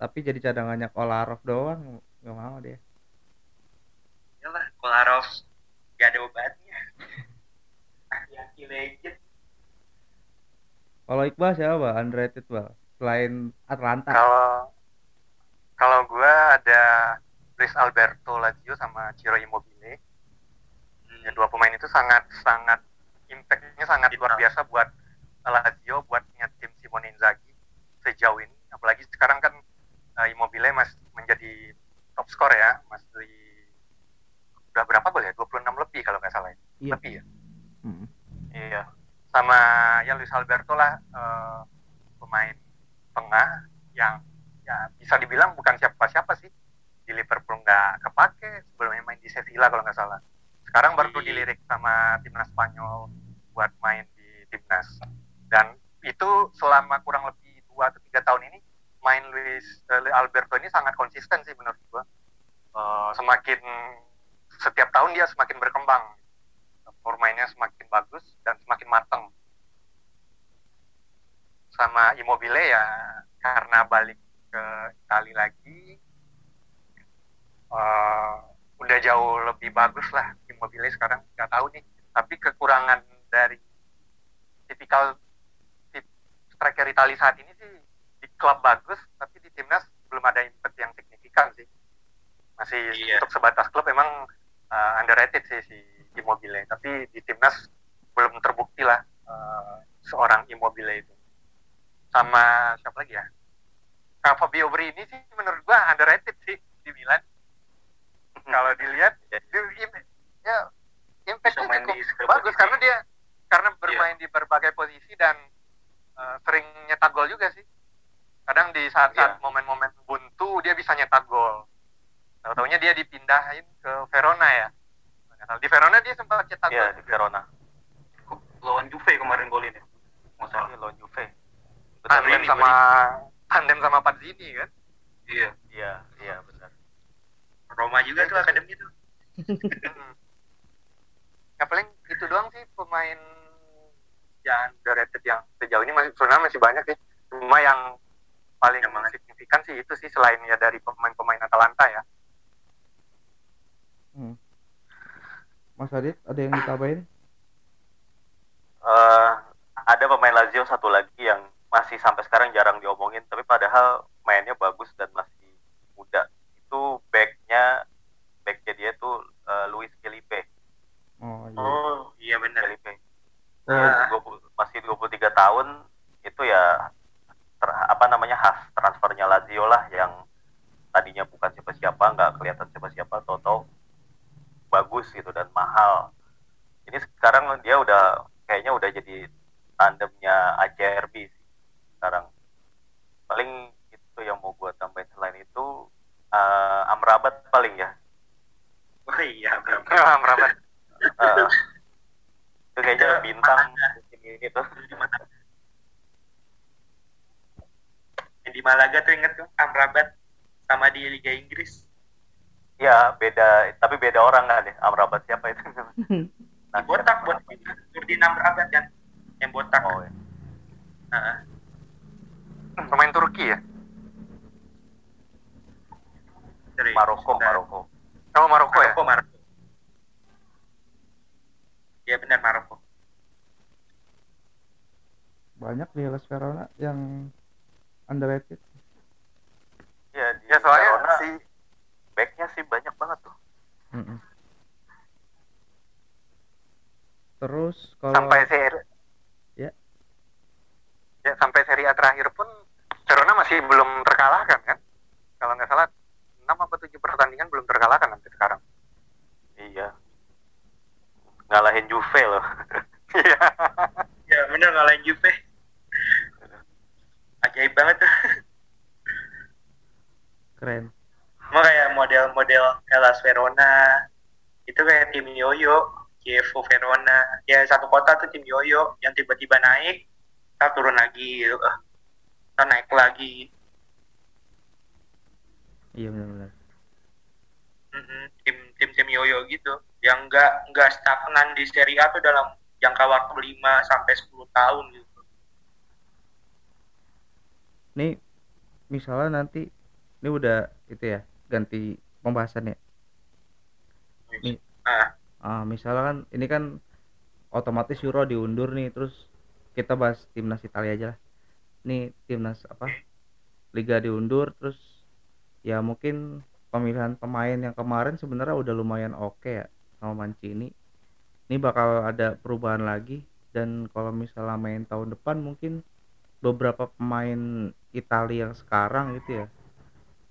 Tapi jadi cadangannya Kolarov doang nggak mau dia. iyalah Kolarov gak ada obatnya <laughs> aki legend Kalau Iqbal siapa? Underrated, Bang? Selain Atlanta. Kalau kalau gua ada Luis Alberto Lazio sama Ciro Immobile. Ya, dua pemain itu sangat sangat impactnya sangat luar biasa buat Lazio buat tim Simone Inzaghi sejauh ini. Apalagi sekarang kan eh, Immobile mas menjadi top skor ya, mas di udah berapa gol ya? 26 lebih kalau nggak salah. ya. Iya. Lebih ya. Mm-mm. Iya. Sama ya Luis Alberto lah eh, pemain tengah yang ya bisa dibilang bukan siapa-siapa sih di Liverpool nggak kepake sebelumnya main di Sevilla kalau nggak salah. Sekarang baru Iya. dilirik sama timnas Spanyol buat main di timnas. Dan itu selama kurang lebih dua atau tiga tahun ini main Luis eh, Alberto ini sangat konsisten sih menurut gua. Eh, semakin setiap tahun dia semakin berkembang permainnya semakin bagus dan semakin matang. Sama Immobile ya karena balik ke Itali lagi eh, udah jauh lebih bagus lah Immobile sekarang nggak tahu nih. Tapi kekurangan dari tipikal tip striker Itali saat ini sih di klub bagus tapi di timnas belum ada impact yang signifikan sih. Masih Iya. untuk sebatas klub emang uh, underrated sih si Immobile tapi di timnas belum terbukti lah uh, seorang Immobile itu sama siapa lagi ya nah, Fabio Brini sih menurut gua underrated sih di Milan kalau dilihat ya, im- ya impactnya cukup di bagus posisi. karena dia karena bermain di berbagai posisi dan uh, sering nyetak gol juga sih kadang di saat-saat Iya. momen-momen buntu dia bisa nyetak gol tahu-taunya dia dipindahin ke Verona ya tahu. di Verona dia sempat cetak iya gol di Verona Lawan Juve kemarin golin ya. Nggak salah. Iya, lawan Juve tandem Brini, sama tandem sama Pazzini kan Iya. iya iya benar Roma juga tuh akademi tuh <laughs> ya paling itu doang sih pemain yang underrated yang sejauh ini masih sebenarnya masih banyak sih cuma yang paling signifikan sih itu sih selain ya dari pemain-pemain Atalanta ya Hmm. Mas Adit, ada yang ditambahin? Eh, ada pemain Lazio satu lagi yang masih sampai sekarang jarang diomongin tapi padahal mainnya bagus dan masih muda. Itu backnya backnya dia tuh eh, Luis Felipe. Oh iya. oh iya bener. Felipe. 20 masih 23 tahun itu ya ter- apa namanya khas transfernya Lazio lah yang tadinya bukan siapa-siapa nggak kelihatan siapa-siapa toto bagus gitu dan mahal. Ini sekarang dia udah kayaknya udah jadi tandemnya ACRB sih sekarang. Paling itu yang mau gue tambahin selain itu eh, Amrabat paling ya. Oh iya berapa Merapat <laughs> Eh, itu kayaknya bintang musim ini tuh. Di Malaga tuh inget tuh Amrabat sama di Liga Inggris. Ya beda, tapi beda orang kan ya. Amrabat siapa itu? di botak buat Nurdin Amrabat kan yang botak. Oh, pemain Turki ya? Dari Maroko. Maroko. Oh Maroko, Maroko ya? Maroko ya benar Maroko. Banyak di Las Verona yang underrated. Ya di ya, soalnya Verona sih. backnya sih banyak banget tuh. Mm -mm. terus kalau sampai seri ya. Ya sampai seri A terakhir pun Verona masih belum terkalahkan kan? Kalau nggak salah 6 apa 7 pertandingan belum terkalahkan sampai sekarang. iya. Ngalahin Juve loh. <laughs> Iya. ya benar ngalahin Juve. Ajaib banget tuh. Keren. Cuma kayak model-model Hellas Verona itu kayak tim Yoyo, Chievo Verona, ya satu kota tuh tim Yoyo yang tiba-tiba naik, kita turun lagi gitu, kita naik lagi, iya benar-benar. Mm-mm, tim tim tim Yoyo gitu, yang nggak nggak stagnan di Serie A tuh dalam jangka waktu 5 sampai 10 tahun gitu. nih misalnya nanti ini udah itu ya ganti pembahasan ya. Nih. Ah, ah misalnya kan ini kan otomatis Euro diundur nih terus kita bahas timnas Italia aja lah nih timnas apa Liga diundur terus ya mungkin pemilihan pemain yang kemarin sebenarnya udah lumayan oke ya sama Mancini. Ini bakal ada perubahan lagi dan kalau misalnya main tahun depan mungkin beberapa pemain Italia yang sekarang gitu ya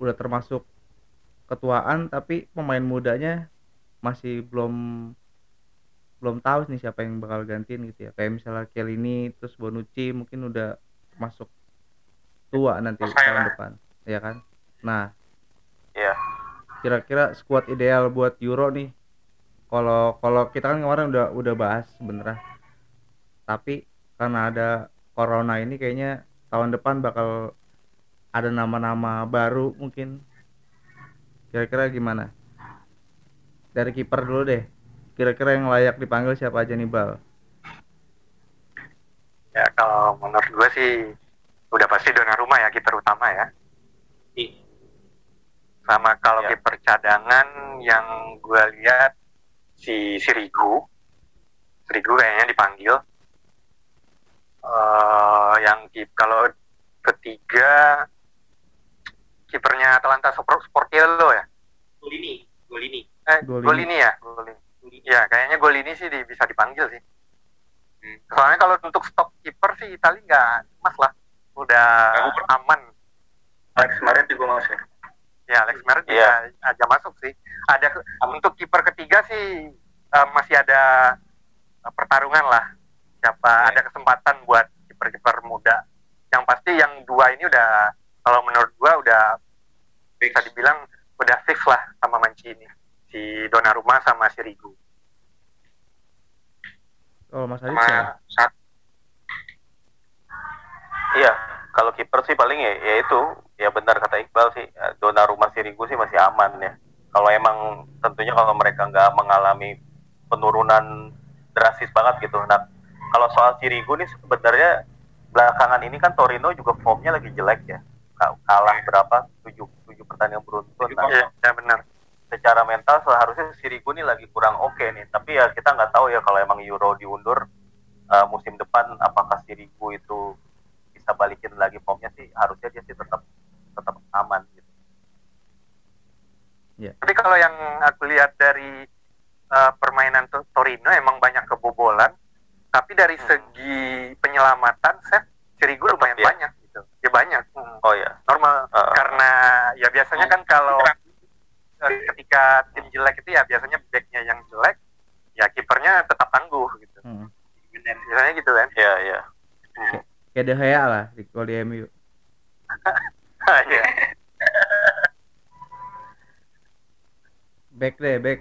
udah termasuk ketuaan tapi pemain mudanya masih belum belum tahu nih siapa yang bakal gantiin gitu ya. Kayak misalnya Chiellini terus Bonucci mungkin udah masuk tua nanti Oke tahun lah. depan. Ya kan? Nah. Iya. kira-kira squad ideal buat Euro nih. Kalau kalau kita kan kemarin udah udah bahas sebenarnya. Tapi karena ada corona ini kayaknya tahun depan bakal ada nama-nama baru mungkin. Kira-kira gimana? Dari kiper dulu deh. Kira-kira yang layak dipanggil siapa aja nih Bal Ya kalau menurut gue sih udah pasti Donnarumma ya kiper utama ya. Iya. Sama kalau Ya. kiper cadangan yang gue lihat si Sirigu, Sirigu kayaknya dipanggil. eh yang kip kalau ketiga kipernya Atalanta Spor- Sportiello ya. Golini, Golini. Eh, Golini. Golini ya, Golini. Ya, kayaknya Golini sih di- bisa dipanggil sih. Soalnya kalau untuk stok kiper sih Italia nggak mas lah, udah Aku- aman. Alex kemarin juga mas ya Alex Meret Iya. bisa aja masuk sih. Ada ke- untuk kiper ketiga sih eh, masih ada eh, pertarungan lah. Siapa Iya. ada kesempatan buat kiper-kiper muda. Yang pasti yang dua ini udah kalau menurut gua udah bisa dibilang udah fix lah sama Mancini. Si Donnarumma sama si Rigu. Oh Mas Adit satu Iya, kalau kiper sih paling ya, ya itu ya benar kata Iqbal sih eh, Donnarumma Sirigu sih masih aman ya. Kalau emang tentunya kalau mereka nggak mengalami penurunan drastis banget gitu. Nah, kalau soal Sirigu nih sebenarnya belakangan ini kan Torino juga formnya lagi jelek ya. Ka- Kalah berapa? Tujuh, tujuh pertandingan beruntun. Nah, Iya, ya benar. Secara mental seharusnya Sirigu nih lagi kurang oke nih. Tapi ya kita nggak tahu ya kalau emang Euro diundur eh, musim depan apakah Sirigu itu bisa balikin lagi formnya sih harusnya dia sih tetap tetap aman gitu. Tapi kalau yang aku lihat dari eh, permainan To- Torino emang banyak kebobolan, tapi dari Hmm. segi penyelamatan set Sirigu lumayan ya. banyak gitu. Ya banyak. Hmm. Oh ya. Normal Eh, karena ya biasanya kan kalau ketika tim jelek itu ya biasanya backnya yang jelek, ya kipernya tetap tangguh gitu. Hmm. Biasanya gitu kan. ya ya. kayak De Gea lah di kalau di MU <laughs> Iya. back deh back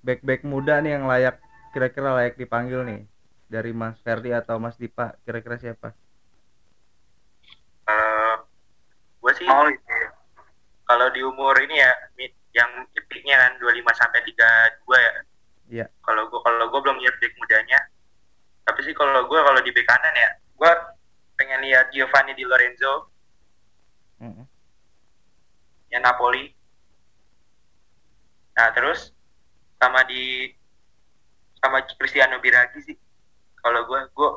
back back muda nih yang layak kira-kira layak dipanggil nih dari Mas Ferdi atau Mas Dipa kira-kira siapa Eh, gue sih oh iya kalau di umur ini ya mid- yang peaknya kan 25 sampai 32 ya. Iya. Kalau gue kalau gue belum lihat back mudanya. Tapi sih kalau gue kalau di back kanan ya, gue pengen lihat Giovanni Di Lorenzo Mm-mm. yang Napoli. Nah terus sama di sama Cristiano Biragi sih. Kalau gue gue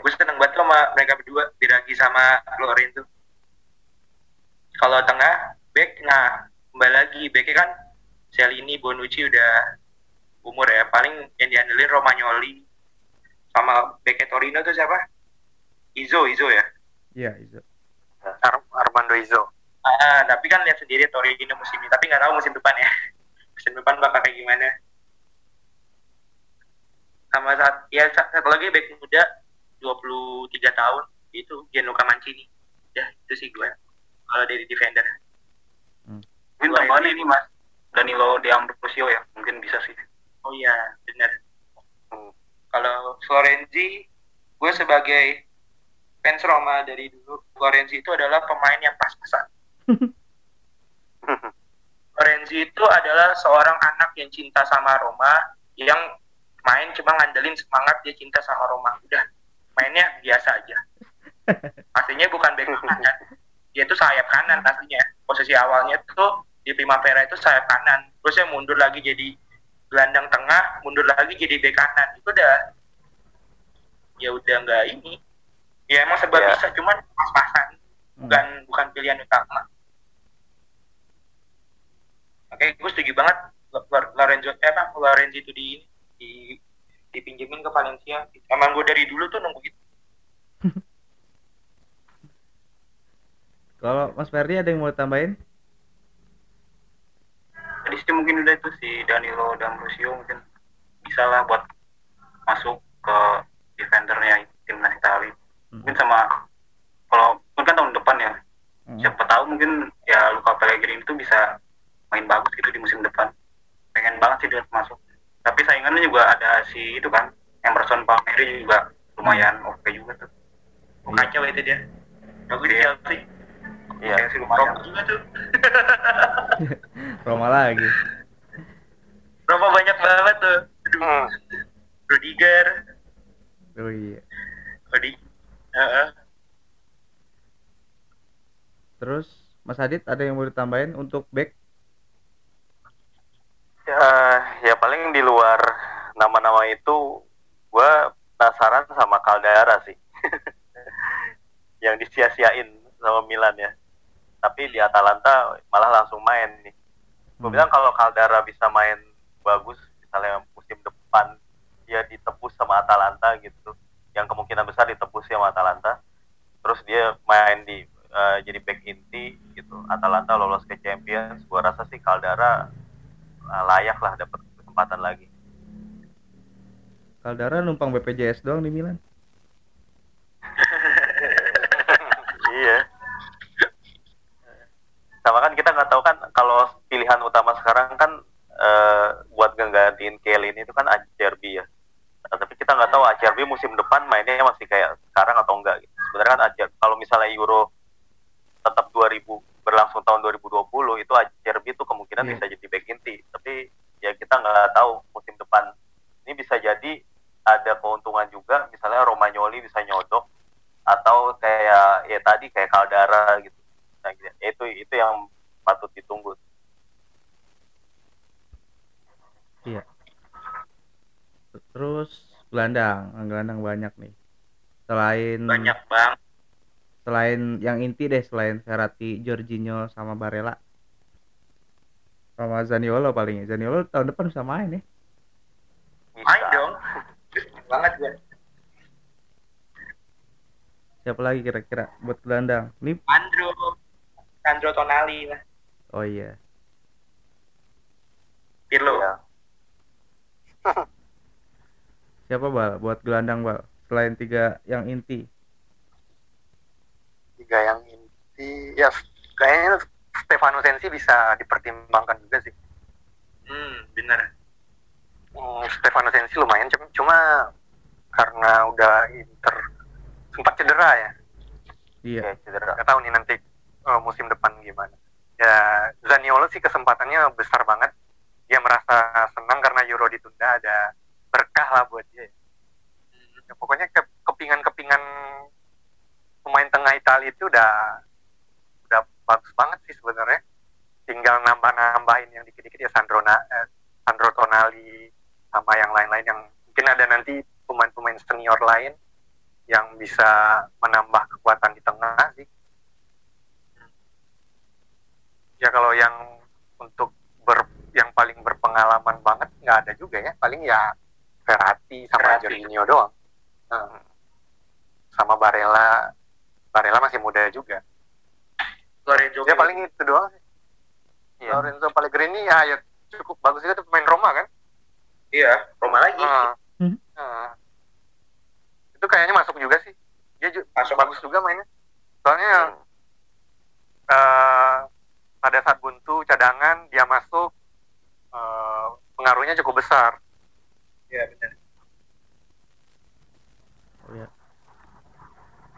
gue seneng banget sama mereka berdua Biragi sama Lorenzo. Kalau tengah back nah kembali lagi backnya kan Celini Bonucci udah umur ya paling yang diandelin Romagnoli sama backnya Torino tuh siapa? Izo Izo ya. Iya, Izo. Ar- Armando Izo. Ah, tapi kan lihat sendiri Torino musim ini, tapi nggak tahu musim depan ya. <laughs> Musim depan bakal kayak gimana. Sama saat ya sa- satu lagi back muda 23 tahun itu Gianluca Mancini. Ya, itu sih gue. Kalau dari defender. Mungkin tambahan ini mas Danilo De Ambrosio ya mungkin bisa sih. Oh iya, benar. Hmm. Kalau Florenzi, gue sebagai fans Roma dari dulu, Florenzi itu adalah pemain yang pas-pasan. <laughs> Florenzi itu adalah seorang anak yang cinta sama Roma, yang main cuma ngandelin semangat dia cinta sama Roma. Udah, mainnya biasa aja. <laughs> Aslinya bukan back kanan kan. Dia tuh sayap kanan aslinya. Posisi awalnya tuh di Primavera itu sayap kanan. Terus dia mundur lagi jadi gelandang tengah, mundur lagi jadi bek kanan. Itu udah ya udah nggak ini. Ya emang sebab Ya. bisa, cuman pas-pasan. Bukan bukan pilihan utama. Oke, gue setuju banget Lo- Lorenzo eh apa Lorenzo itu di di dipinjemin ke Valencia. Emang gue dari dulu tuh nunggu itu. <laughs> Kalau Mas Ferdi ada yang mau tambahin? Tadi sih mungkin udah itu si Danilo De Ambrosio mungkin bisa lah buat masuk ke defendernya timnas Italia. Mungkin sama kalau mungkin kan tahun depan ya Hmm. siapa tahu mungkin ya Luka Pellegrini itu bisa main bagus gitu di musim depan pengen banget sih dia masuk tapi saingannya juga ada si itu kan Emerson Palmieri juga lumayan oke juga tuh Oh, kacau itu dia. Bagus di Iya. Iya. Chelsea lumayan Roma juga tuh. <laughs> Roma lagi. Roma banyak banget tuh. Aduh. Hmm. Rudiger, Oh iya. Rudi. Heeh. Terus Mas Adit ada yang mau ditambahin untuk back? Ya, ya paling di luar nama-nama itu gue penasaran sama Caldara sih. <laughs> yang disia-siain sama Milan ya. Tapi di Atalanta malah langsung main nih. Gue Hmm. bilang kalau Caldara bisa main bagus, misalnya musim depan dia ditebus sama Atalanta gitu, yang kemungkinan besar ditebus sama Atalanta. Terus dia main di eh, jadi back inti gitu. Atalanta lolos ke Champions. Gua rasa sih Caldara eh, layak lah dapat kesempatan lagi. Caldara numpang BPJS doang di Milan. <laughs> iya. Sama kan kita nggak tahu kan kalau pilihan utama sekarang kan eh, buat nggantiin Kelly ini itu kan Acerbi ya. Nah, tapi kita nggak tahu Acerbi musim depan mainnya masih kayak sekarang atau enggak gitu. Sebenarnya kan Acer kalau misalnya Euro tetap 2000 berlangsung tahun 2020 itu Acerbi itu kemungkinan Iya. bisa jadi back inti. Tapi ya kita nggak tahu musim depan ini bisa jadi ada keuntungan juga misalnya Romagnoli bisa nyodok atau kayak ya tadi kayak Caldara gitu. Nah, gitu. itu itu yang patut ditunggu. Iya. Terus gelandang, gelandang banyak nih. Selain Banyak banget. selain yang inti deh, selain Verratti, Jorginho sama Barella. Sama Zaniolo paling. ya. Zaniolo tahun depan bisa main ya. Bisa. Main dong. banget gue. Siapa lagi kira-kira buat gelandang? Ini Andro. Andro Tonali lah. oh iya. Pirlo. Iya. <laughs> Siapa Bal buat gelandang Bal? Selain tiga yang inti. Tiga yang inti, ya kayaknya Stefano Sensi bisa dipertimbangkan juga sih. Hmm, bener. Hmm, Stefano Sensi lumayan, cuma, cuma karena udah Inter sempat cedera ya. Iya. Ya, cedera. Gak tahu nih nanti eh, musim depan gimana. Ya Zaniolo sih kesempatannya besar banget. Dia merasa senang karena Euro ditunda ada berkah lah buat dia. Ya, pokoknya ke- kepingan-kepingan pemain tengah Italia itu udah udah bagus banget sih sebenarnya. tinggal nambah-nambahin yang dikit-dikit ya Sandro Na, eh, Sandro Tonali sama yang lain-lain yang mungkin ada nanti pemain-pemain senior lain yang bisa menambah kekuatan di tengah sih. Ya kalau yang untuk ber, yang paling berpengalaman banget nggak ada juga ya, paling ya Verratti sama Verratti. Jorginho doang. Hmm. Sama Barella, Barella masih muda juga. Lorenzo Ya paling itu doang sih. Iya. Lorenzo Pellegrini ya, ya cukup bagus juga tuh pemain Roma kan. iya Roma lagi. Hmm. Ah. Itu kayaknya masuk juga sih. Dia ju- Masuk. bagus juga mainnya. Soalnya eh, pada saat buntu cadangan dia masuk eh, pengaruhnya cukup besar. iya benar Oh, ya.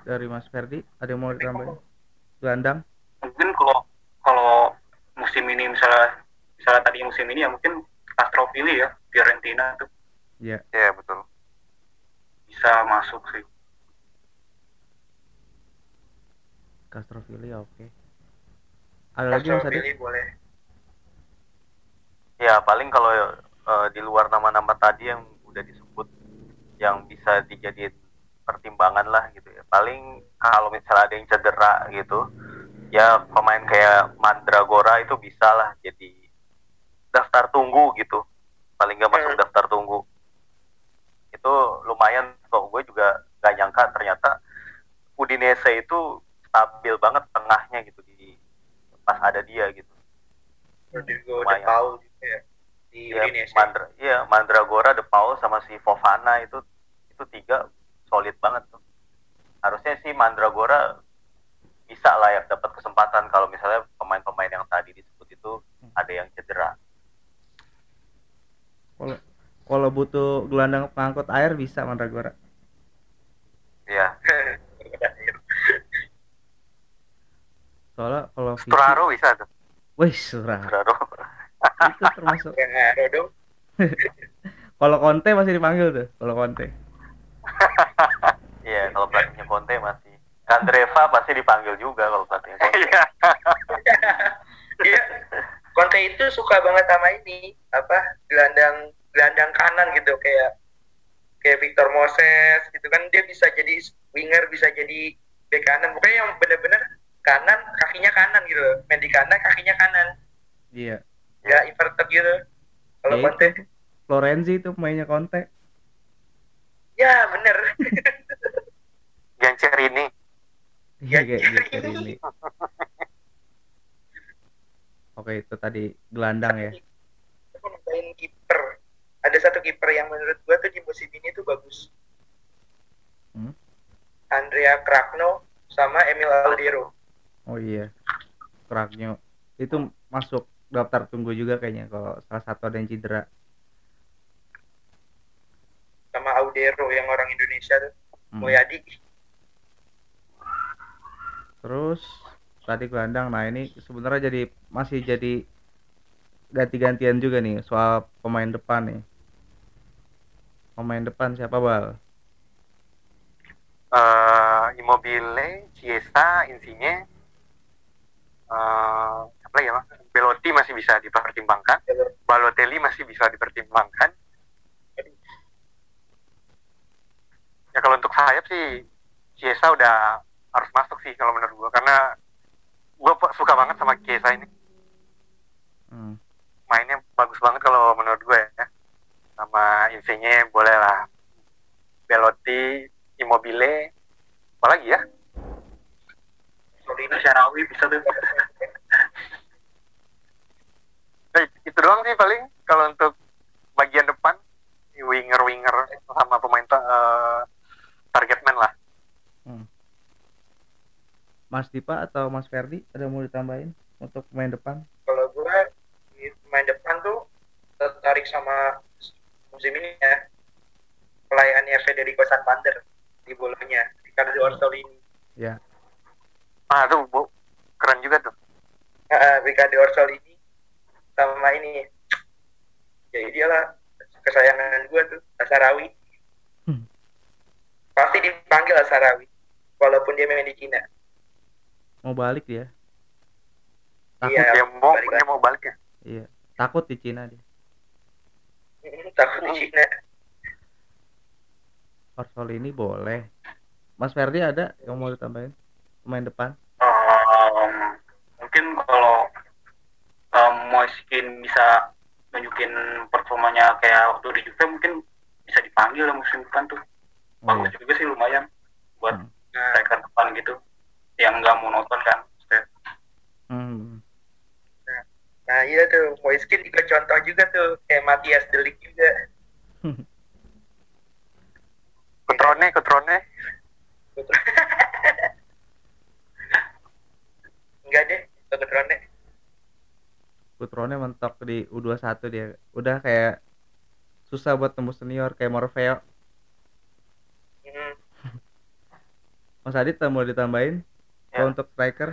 Dari Mas Ferdi, ada yang mau ditambahin? Gelandang? mungkin kalau kalau musim ini misalnya misalnya tadi musim ini ya mungkin Castrovilli ya Fiorentina tuh Iya. Iya betul. bisa masuk sih Castrovilli ya oke. Ada lagi Mas boleh Ya paling kalau eh, di luar nama-nama tadi yang udah disebut yang bisa dijadiin pertimbangan lah gitu ya. Paling kalau misalnya ada yang cedera gitu, ya pemain kayak Mandragora itu bisa lah jadi daftar tunggu gitu. Paling nggak masuk Hmm. daftar tunggu. Itu lumayan kok gue juga gak nyangka ternyata Udinese itu stabil banget tengahnya gitu di pas ada dia gitu. De Lumayan. Paul gitu ya di Iya, Mandra, iya, Mandragora, De Paul sama si Fofana itu itu tiga solid banget tuh. Harusnya sih Mandragora bisa lah ya dapat kesempatan kalau misalnya pemain-pemain yang tadi disebut itu ada yang cedera. Kalau kalau butuh gelandang pengangkut air bisa Mandragora. Iya. <laughs> Soalnya kalau visi, Sturaro bisa tuh. wih surah. Sturaro. <laughs> Itu termasuk. ngaruh dong <laughs> Kalau Conte masih dipanggil tuh. Kalau Conte. <laughs> Iya, kalau pelatihnya Conte masih. Kandreva pasti dipanggil juga kalau pelatihnya Conte. Iya. iya Conte itu suka banget sama ini apa gelandang gelandang kanan gitu kayak kayak Victor Moses gitu kan dia bisa jadi winger bisa jadi bek kanan pokoknya yang bener-bener kanan kakinya kanan gitu loh main di kanan kakinya kanan Iya. nggak inverted gitu kalau Ya Conte itu. Florenzi itu pemainnya Conte. ya bener. <laughs> Iya Ya, kayak iya. ini. Oke itu tadi gelandang ya. aku nambahin kiper ada satu kiper yang menurut gua tuh di musim ini tuh bagus Hmm? Andrea Kragno sama Emil Aldero Oh iya. Kraknyo. Itu masuk daftar tunggu juga kayaknya kalau salah satu ada yang cedera. sama Audero yang orang Indonesia tuh Hmm. Moyadi Terus tadi gelandang. Nah ini sebenarnya jadi masih jadi ganti-gantian juga nih soal pemain depan nih. Pemain depan siapa bal? eh Immobile, Chiesa, Insigne, eh apa ya? Belotti masih bisa dipertimbangkan, Balotelli masih bisa dipertimbangkan. Ya kalau untuk sayap sih Chiesa udah harus masuk sih kalau menurut gua karena gua pe- suka banget sama Chiesa ini. Hmm. Mainnya bagus banget kalau menurut gue ya. Sama Insigne boleh lah. Belotti, Immobile, apa lagi ya? Solina Syarawi bisa tuh Eh, itu doang sih paling kalau untuk bagian depan winger winger sama pemain ta- eh, target man lah Mas Dipa atau Mas Ferdi ada yang mau ditambahin untuk pemain depan? kalau gue di main depan tuh tertarik sama musim ini ya pelayannya Federico Santander di bolanya Ricardo Orsolini Ya. Ah tuh bu. Keren juga tuh. Ah, Ricardo Orsolini sama ini. Ya iyalah kesayangan gue tuh Asarawi. Hmm. pasti dipanggil Asarawi walaupun dia main di Cina. Mau balik dia? takut Iya. dia mau balik dia mau balik ya? Iya takut di Cina dia. Hmm, takut di Cina. Orsolini boleh. Mas Ferdi ada yang mau ditambahin? Pemain depan mungkin kalau um, Moiskin bisa nunjukin performanya kayak waktu di Juve mungkin bisa dipanggil lah musim depan tuh oh, bagus iya. juga sih lumayan buat Hmm. striker depan gitu yang nggak monoton kan Hmm. nah iya tuh Moiskin juga contoh juga tuh kayak Matias Delik juga <laughs> Kutrone Kutrone enggak deh Togut Rone Kutrone mentok di U21 dia. Udah kayak susah buat tembus senior kayak Morfeo. Hmm, Mas Adit mau ditambahin? Ya. kalau untuk striker?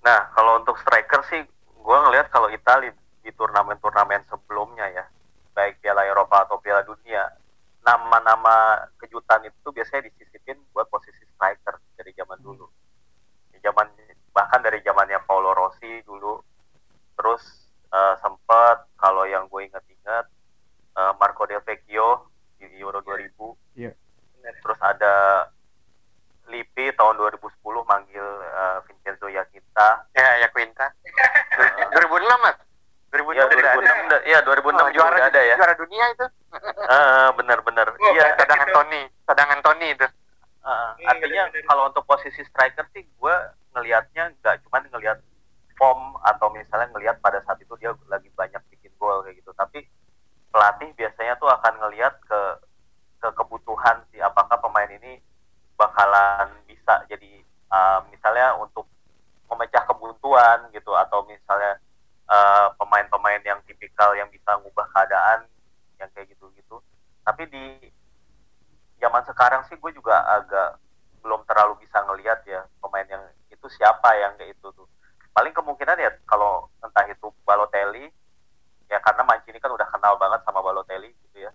Nah, kalau untuk striker sih, gue ngelihat kalau Italia di turnamen-turnamen sebelumnya ya, baik Piala Eropa atau Piala Dunia, nama-nama kejutan itu biasanya disisipin buat posisi striker dari zaman dulu. Di zaman bahkan dari zamannya Paolo Rossi dulu, terus eh, sempet kalau yang gue inget-inget eh, Marco Del Vecchio di Euro 2000, Iya. bener. terus ada Lippi tahun 2010 manggil eh, Vincenzo Yakinta ya ya Quinta 2006 mas 2006 Iya ada 2006 dah- iya 2006 Oh, juga juara ada ya. juara dunia itu Ah, benar-benar. Oh, Iya, Batak cadangan itu. Tony cadangan Tony itu Iya, artinya kalau untuk posisi striker sih gue ngelihatnya nggak cuma ngelihat form atau misalnya ngelihat pada saat itu dia lagi banyak bikin gol kayak gitu, tapi pelatih biasanya tuh akan ngelihat ke ke kebutuhan sih apakah pemain ini bakalan bisa jadi ah, misalnya untuk memecah kebuntuan gitu atau misalnya eh, pemain-pemain yang tipikal yang bisa ngubah keadaan yang kayak gitu-gitu. Tapi di zaman sekarang sih gue juga agak belum terlalu bisa ngelihat ya pemain yang itu siapa yang kayak itu tuh. Paling kemungkinan ya kalau entah itu Balotelli ya karena Mancini kan udah kenal banget sama Balotelli gitu ya.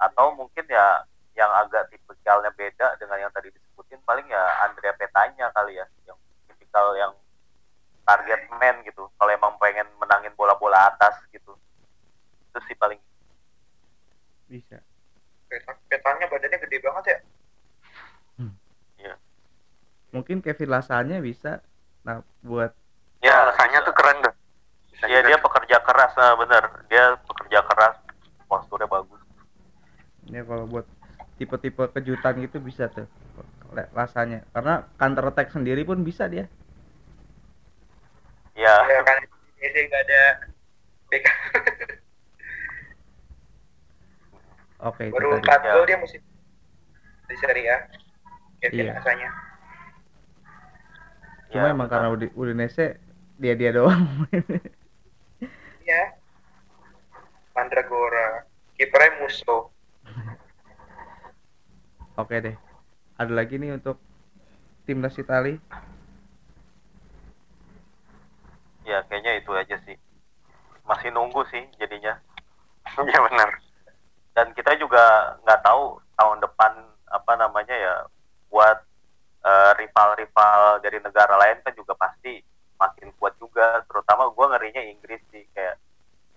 Atau mungkin ya yang agak tipikalnya beda dengan yang tadi disebutin paling ya Andrea Petanya kali ya yang tipikal yang target man gitu. Kalau emang pengen menangin bola-bola atas gitu. Itu sih paling bisa Petanya badannya gede banget ya? Mungkin Kevin Lasanya bisa nah buat ya rasanya tuh keren tuh. Bisa Iya dia pekerja keras, nah, bener. Dia pekerja keras, posturnya bagus. ya kalau buat tipe-tipe kejutan gitu bisa tuh rasanya. Karena counter attack sendiri pun bisa dia. Ya, ya kan ini nggak ada <laughs> oke itu baru tadi empat ya. gol dia musim di Serie A Kevin Iya. rasanya cuma ya, emang benar. karena Udi- Udinese dia dia doang <laughs> Iya. Mandragora kipernya Musso oke deh ada lagi nih untuk timnas Itali ya kayaknya itu aja sih. Masih nunggu sih jadinya. iya <laughs> benar Dan kita juga nggak tahu tahun depan apa namanya ya buat eh, rival-rival dari negara lain kan juga pasti makin kuat juga. Terutama gue ngerinya Inggris sih kayak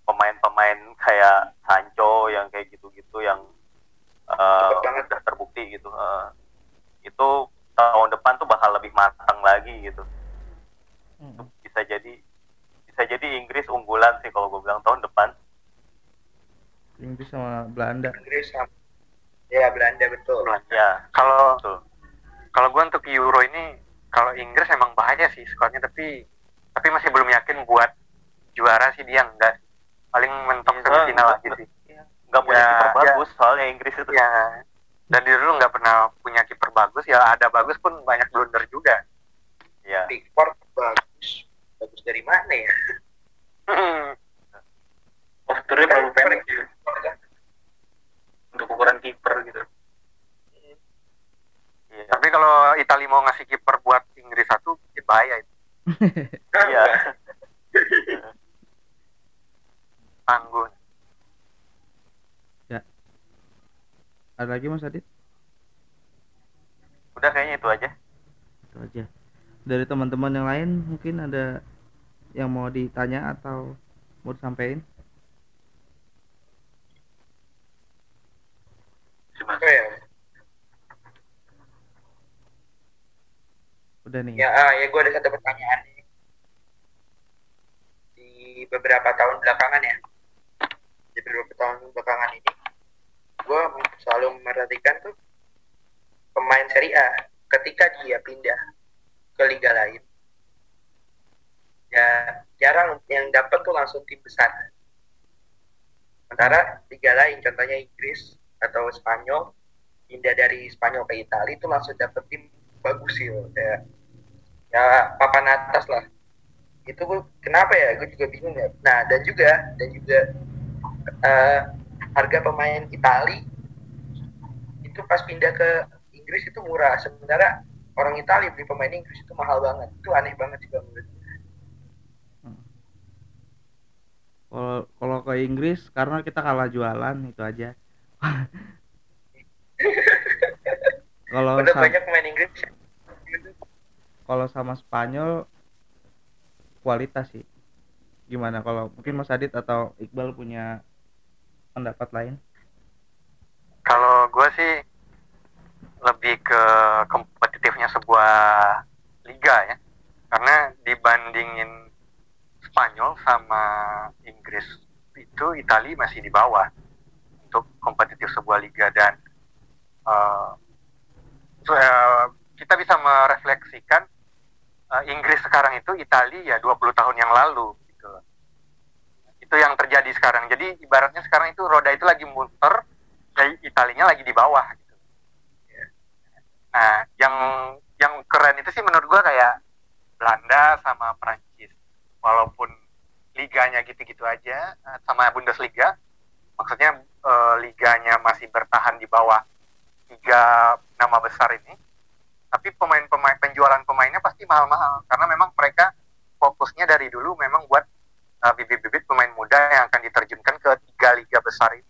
pemain-pemain kayak Sancho yang kayak gitu-gitu yang eh, banget. udah terbukti gitu. Eh, itu tahun depan tuh bakal lebih matang lagi gitu. Bisa jadi bisa jadi Inggris unggulan sih kalau gue bilang tahun depan. Inggris sama Belanda Inggris sama ya Belanda betul Ya, kalau betul. kalau gue untuk Euro ini kalau Inggris emang bahaya sih skuadnya tapi tapi masih belum yakin buat juara sih dia enggak paling mentok Iya, semifinal enggak, aja sih nggak punya Ya, kiper ya. bagus soalnya Inggris itu. ya dan dia dulu nggak pernah punya kiper bagus ya ada bagus pun banyak blunder juga Ya. Pickford bagus bagus dari mana ya posturnya terlalu pendek untuk ukuran kiper gitu. Iya. tapi kalau Italia mau ngasih kiper buat Inggris satu ya bahaya itu. <laughs> Iya. <laughs> tangguh ada lagi Mas Adit? Udah kayaknya itu aja. itu aja. Dari teman-teman yang lain mungkin ada yang mau ditanya atau mau disampaikan Apa ya? udah nih Ya, ah, ya gue ada satu pertanyaan nih. Di beberapa tahun belakangan ya, di beberapa tahun belakangan ini, gue selalu memperhatikan tuh pemain Serie A ketika dia pindah ke liga lain, ya jarang yang dapat tuh langsung tim besar. Sementara liga lain, contohnya Inggris atau Spanyol, pindah dari Spanyol ke Italia itu langsung dapet tim bagus sih, loh. kayak ya papan atas lah. Itu gue kenapa ya? Gue juga bingung ya. Nah dan juga dan juga eh, harga pemain Itali itu pas pindah ke Inggris itu murah. Sementara orang Itali beli pemain Inggris itu mahal banget. Itu aneh banget juga menurut gue. kalau kalau ke Inggris karena kita kalah jualan itu aja <laughs> kalau Padahal sam- banyak pemain Inggris. Kalau sama Spanyol kualitas sih. Gimana? Kalau mungkin Mas Adit atau Iqbal punya pendapat lain? Kalau gue sih lebih ke kompetitifnya sebuah liga ya. Karena dibandingin Spanyol sama Inggris itu Italia masih di bawah untuk kompetitif sebuah liga dan eh, so, eh, kita bisa merefleksikan eh, Inggris sekarang itu Italia ya 20 tahun yang lalu gitu. Itu yang terjadi sekarang. Jadi ibaratnya sekarang itu roda itu lagi muter Italinya lagi di bawah gitu. Nah, yang yang keren itu sih menurut gua kayak Belanda sama Prancis. Walaupun liganya gitu-gitu aja sama Bundesliga, maksudnya eh, liganya masih bertahan di bawah tiga nama besar ini. Tapi pemain-pemain penjualan pemainnya pasti mahal-mahal. Karena memang mereka fokusnya dari dulu memang buat eh, bibit-bibit pemain muda yang akan diterjunkan ke tiga liga besar ini.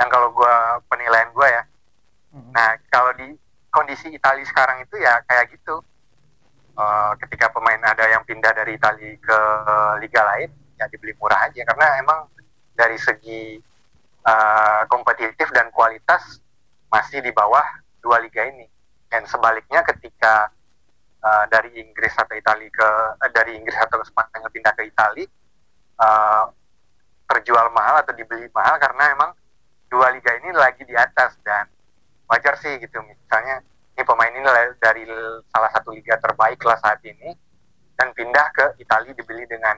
Yang kalau gue penilaian gue ya. Nah kalau di kondisi Italia sekarang itu ya kayak gitu. Eh, ketika pemain ada yang pindah dari Italia ke liga lain ya dibeli murah aja. Karena emang dari segi eh, kompetitif dan kualitas masih di bawah dua liga ini. Dan sebaliknya ketika eh, dari Inggris atau Italia ke eh, dari Inggris atau Spanyol pindah ke Italia eh, terjual mahal atau dibeli mahal karena emang dua liga ini lagi di atas dan wajar sih gitu. Misalnya ini pemain ini dari salah satu liga terbaik lah saat ini dan pindah ke Italia dibeli dengan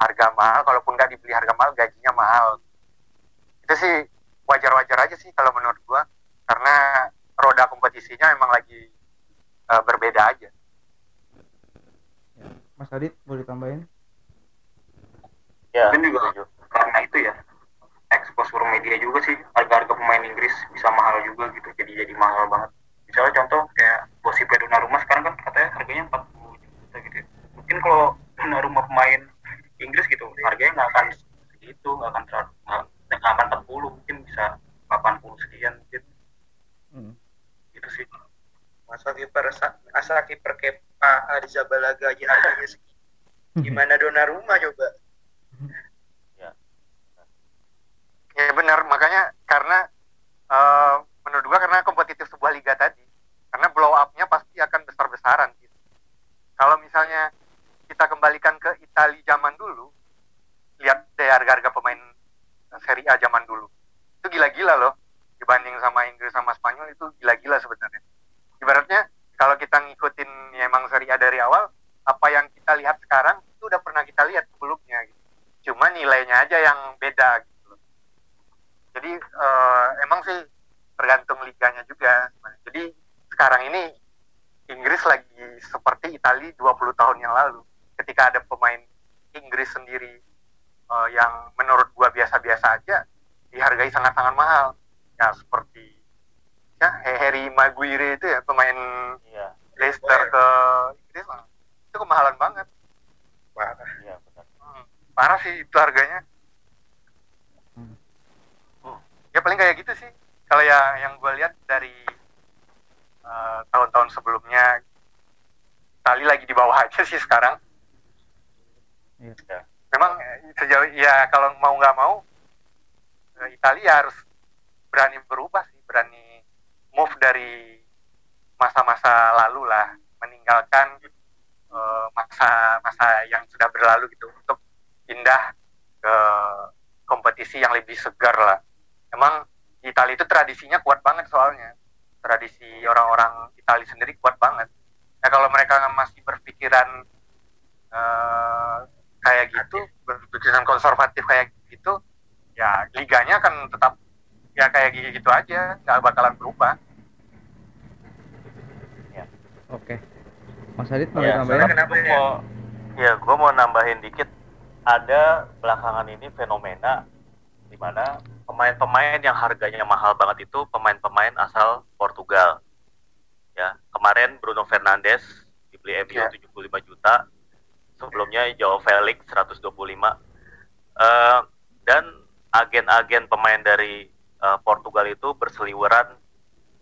harga mahal kalaupun nggak dibeli harga mahal gajinya mahal. Itu sih wajar-wajar aja sih kalau menurut gua karena roda kompetisinya emang lagi eh, berbeda aja. Mas Adit boleh tambahin Ya, Mungkin juga karena itu ya exposure media juga sih harga-harga pemain Inggris bisa mahal juga gitu jadi jadi mahal banget. Misalnya contoh kayak gosip Donnarumma sekarang kan katanya harganya 40 juta gitu ya. mungkin kalau Donnarumma pemain Inggris gitu harganya nggak akan segitu nggak akan terlalu nggak akan 40 mungkin bisa 80 sekian mungkin. Hmm. gitu sih. Masa kiper asal kiper Kepa Arrizabalaga aja harganya <laughs> segitu gimana Donnarumma coba? Ya benar, makanya karena eh, menurut gua karena kompetitif sebuah liga tadi, karena blow up-nya pasti akan besar-besaran gitu. Kalau misalnya kita kembalikan ke Italia zaman dulu, lihat deh harga-harga pemain Serie A zaman dulu. Itu gila-gila loh dibanding sama Inggris sama Spanyol itu gila-gila sebenarnya. Ibaratnya kalau kita ngikutin ya emang Serie A dari awal, apa yang kita lihat sekarang itu udah pernah kita lihat sebelumnya gitu. Cuma nilainya aja yang beda gitu. Jadi eh, emang sih tergantung liganya juga. Jadi sekarang ini Inggris lagi seperti Italia 20 tahun yang lalu. Ketika ada pemain Inggris sendiri eh, yang menurut gua biasa-biasa aja dihargai sangat-sangat mahal. Ya seperti ya Harry Maguire itu ya pemain Iya, Leicester ke Inggris lah. itu kemahalan banget. parah iya benar. Hmm, parah sih itu harganya. Hmm. Hmm. Ya paling kayak gitu sih. Kalau ya yang gue lihat dari eh, tahun-tahun sebelumnya Itali lagi di bawah <laughs> aja sih sekarang. Iya. Memang eh, sejauh ya kalau mau nggak mau eh, Italia harus berani berubah sih, berani move dari masa-masa lalu lah, meninggalkan eh, masa-masa yang sudah berlalu gitu untuk pindah ke kompetisi yang lebih segar lah. Emang Italia itu tradisinya kuat banget soalnya. Tradisi orang-orang Italia sendiri kuat banget. Nah kalau mereka masih berpikiran kayak gitu, berpikiran konservatif kayak gitu, ya liganya akan tetap ya kayak gitu aja, nggak bakalan berubah. Oke. Mas Adit mau Ya, tambahin? Kenapa gua ya? mau, ya gue mau nambahin dikit. Ada belakangan ini fenomena di mana pemain-pemain yang harganya mahal banget itu pemain-pemain asal Portugal. Ya, kemarin Bruno Fernandes dibeli MU Ya. 75 juta. Sebelumnya Joao Felix 125. Eh, dan agen-agen pemain dari eh, Portugal itu berseliweran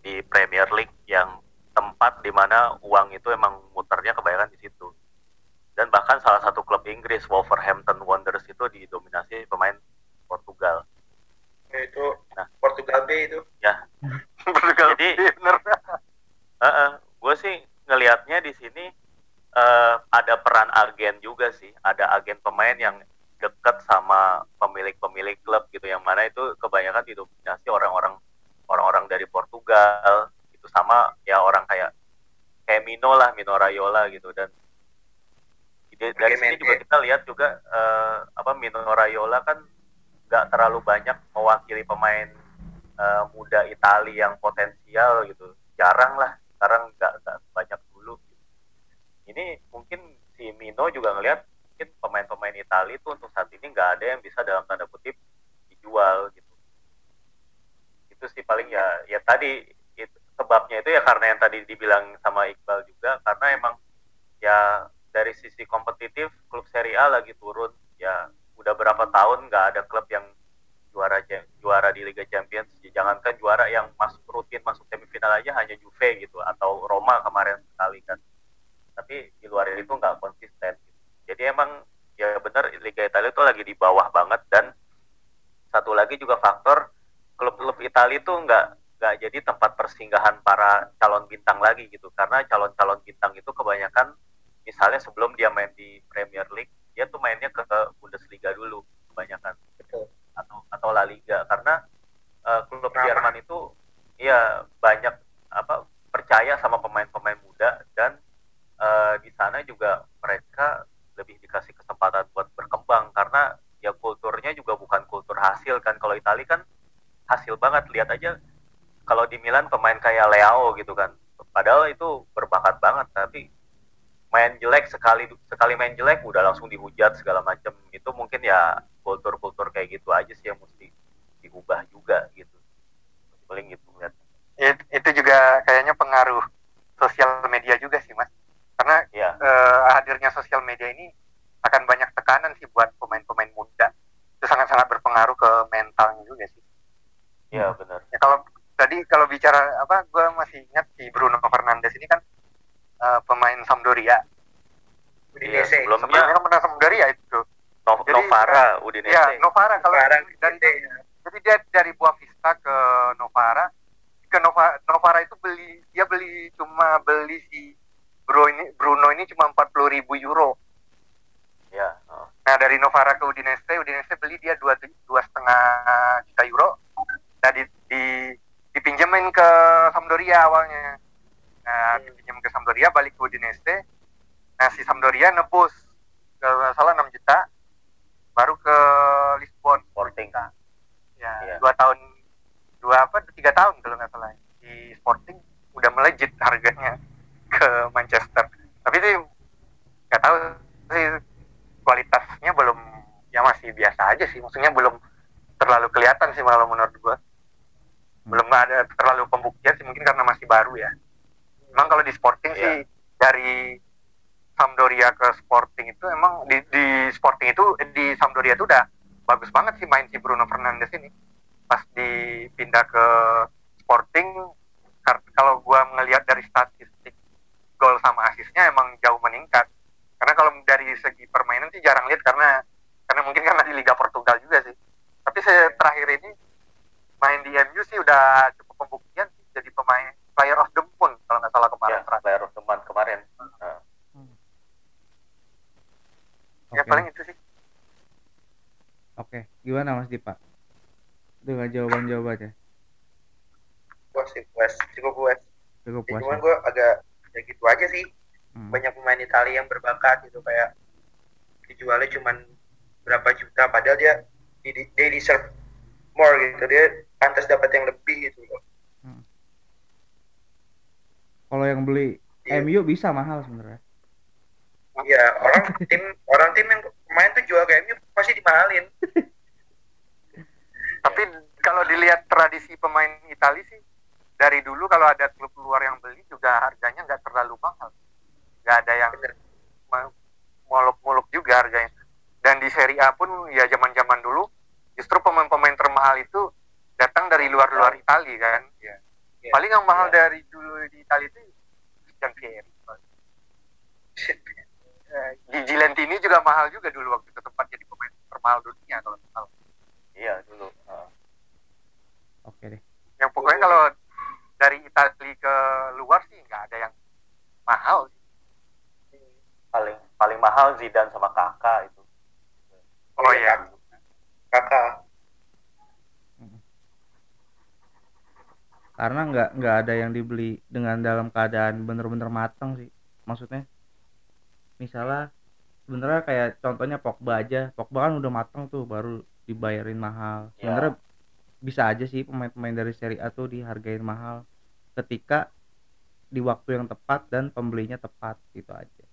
di Premier League yang tempat di mana uang itu emang muternya kebanyakan di situ. Dan bahkan salah satu klub Inggris, Wolverhampton Wanderers itu didominasi pemain Portugal. itu Nah. Portugal B itu <laughs> Portugal Jadi- iya, bener. <laughs> gue sih ngelihatnya di sini eh, ada peran agen juga sih. Ada agen pemain yang dekat sama pemilik-pemilik klub gitu, yang mana itu kebanyakan didominasi orang-orang orang-orang dari Portugal. Itu sama ya orang kayak kayak Mino lah, Mino Raiola gitu dan dari sini juga kita lihat juga eh, apa Mino Raiola kan nggak terlalu banyak mewakili pemain eh, muda Italia yang potensial gitu jarang lah sekarang nggak banyak ini mungkin si Mino juga ngelihat mungkin pemain-pemain Italia itu untuk saat ini nggak ada yang bisa dalam tanda kutip dijual gitu. Itu sih paling ya ya tadi it- sebabnya itu ya karena yang tadi dibilang sama Iqbal juga karena emang ya dari sisi kompetitif klub Serie A lagi turun. Ya udah berapa tahun nggak ada klub yang juara juara di Liga Champions. Jangankan juara yang masuk rutin masuk semifinal aja hanya Juve gitu atau Roma kemarin sekali kan tapi di luar itu nggak konsisten jadi emang ya benar Liga Italia itu lagi di bawah banget dan satu lagi juga faktor klub-klub Italia itu nggak nggak jadi tempat persinggahan para calon bintang lagi gitu karena calon-calon bintang itu kebanyakan misalnya sebelum dia main di Premier League dia tuh mainnya ke Bundesliga dulu kebanyakan Betul. atau atau La Liga karena eh, klub Ramah. Jerman itu ya banyak apa percaya sama pemain-pemain muda dan eh, di sana juga mereka lebih dikasih kesempatan buat berkembang karena ya kulturnya juga bukan kultur hasil kan. Kalau Italia kan hasil banget. Lihat aja kalau di Milan pemain kayak Leao gitu kan. Padahal itu berbakat banget tapi main jelek sekali sekali main jelek udah langsung dihujat segala macam itu mungkin ya kultur-kultur kayak gitu aja sih yang mesti diubah juga gitu. Paling gitu lihat It- itu juga kayaknya pengaruh sosial media juga sih mas karena ya eh, hadirnya sosial media ini akan banyak tekanan sih buat pemain-pemain muda. Itu sangat-sangat berpengaruh ke mentalnya juga sih. Ya benar. Ya kalau tadi kalau bicara apa gue masih ingat si Bruno Fernandes ini kan eh, pemain Sampdoria. Udinese Iya, sebelum- sebelumnya kan pernah Sampdoria itu. No, Jadi, Novara Udinese. ya Novara kalau sekarang dari Udinese jadi dia dari Boa Vista ke Novara. Ke Nova, Novara itu beli dia beli cuma beli si Bruno ini Bruno ini cuma 40 ribu euro ya oh. Nah dari Novara ke Udinese, Udinese beli dia dua dua setengah juta euro. Nah di, di dipinjemin ke Sampdoria awalnya. Nah dipinjam ke Sampdoria, balik ke Udinese. Nah si Sampdoria nebus kalau nggak salah 6 juta, baru ke Lisbon. Sporting Ya Iya. dua tahun, dua apa tiga tahun kalau nggak salah di Sporting udah melejit harganya ke Manchester. Tapi sih nggak tahu sih kualitasnya belum ya masih biasa aja sih. Maksudnya belum terlalu kelihatan sih kalau menurut gua. Belum ada terlalu pembuktian sih mungkin karena masih baru ya. Emang kalau di Sporting Iya. sih dari Sampdoria ke Sporting itu emang di, di Sporting itu di Sampdoria itu udah bagus banget sih main si Bruno Fernandes ini. Pas dipindah ke Sporting kalau gua ngelihat dari statistik gol sama asisnya emang jauh meningkat karena kalau dari segi permainan sih jarang lihat karena karena mungkin karena di Liga Portugal juga sih. Tapi saya terakhir ini main di MU sih udah cukup pembuktian sih jadi pemain player of the month kalau nggak salah kemarin. Ya, player of the month kemarin. Nah, Ya Oke. paling itu sih. Oke, gimana Mas Dipa? Dengan jawaban-jawabannya. puas sih puas cukup puas Cukup Ya, puas. cuman ya? gue agak ya gitu aja sih Hmm. banyak pemain Italia yang berbakat gitu kayak dijualnya cuman berapa juta padahal dia di, di- they deserve more gitu dia pantas dapat yang lebih gitu loh Kalau yang beli Iya. MU bisa mahal sebenarnya. Iya orang <laughs> tim orang tim yang pemain tuh jual ke MU pasti dimahalin <laughs> Tapi kalau dilihat tradisi pemain Italia sih dari dulu kalau ada klub luar yang beli juga harganya nggak terlalu mahal. Nggak ada yang muluk-muluk juga harganya. Dan di Serie A pun ya zaman-zaman dulu justru pemain-pemain termahal itu datang dari luar-luar Italia kan. Ya. Iya. Paling yang mahal Iya. dari dulu di Italia itu Christian Pieri. Eh, <laughs> Gigi Lentini juga mahal juga dulu waktu itu tempat jadi pemain termahal dunia kalau salah. iya dulu. Nah, Oke deh. yang pokoknya kalau dari Italia ke luar sih nggak ada yang mahal sih. paling paling mahal Zidane sama Kakak itu. Oh iya. kakak Karena nggak nggak ada yang dibeli dengan dalam keadaan bener-bener matang sih. Maksudnya, misalnya sebenarnya kayak contohnya Pogba aja. Pogba kan udah matang tuh baru dibayarin mahal. Ya. Sebenarnya bisa aja sih pemain-pemain dari Serie A tuh dihargain mahal ketika di waktu yang tepat dan pembelinya tepat gitu aja.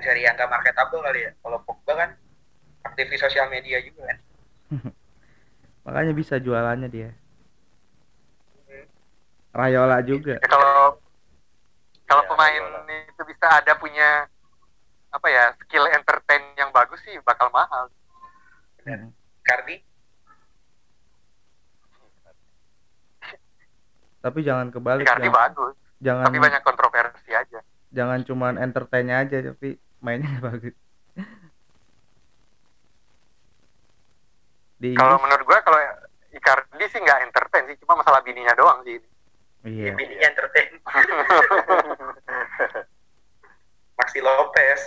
Pemain seri yang gak marketable kali ya kalau Pogba kan aktif di sosial media juga kan <laughs> Makanya bisa jualannya dia. Rayola juga. Ya, kalau kalau Iya, pemain Guardiola. itu bisa ada punya apa ya skill entertain yang bagus sih bakal mahal. Hmm. Cardi Tapi jangan kebalik. Icardi jangan, bagus, jangan tapi banyak kontroversi aja. jangan cuman entertainnya aja tapi mainnya <laughs> bagus. Di Kalau menurut gua kalau Icardi sih nggak entertain sih, cuma masalah bininya doang sih. iya. bininya entertain <laughs> Maxi Lopez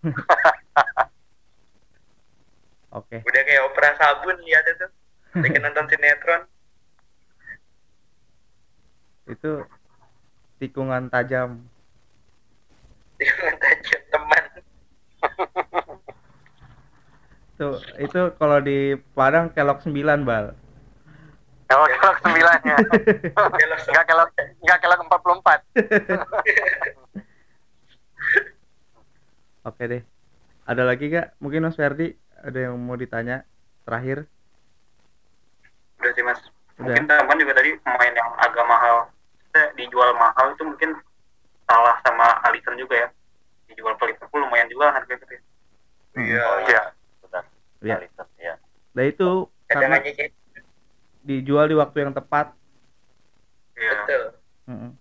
<laughs> Oke. udah kayak opera sabun lihat itu lagi nonton sinetron Itu tikungan tajam. dengan tajam Tuh, itu kalau di Padang kelok 9, Bal. Kalau kelok sembilannya, Belok <laughs> nggak kelok nggak kelok empat puluh empat. <laughs> Oke deh. Ada lagi gak? Mungkin Mas Ferdi ada yang mau ditanya terakhir? udah sih mas Udah. mungkin teman juga tadi pemain yang agak mahal dijual mahal itu mungkin salah sama Alisson juga ya dijual ke Liverpool lumayan juga harganya gede iya Oh Iya. benar. Iya. Ya. Nah itu karena dijual di waktu yang tepat. iya betul Mm-mm.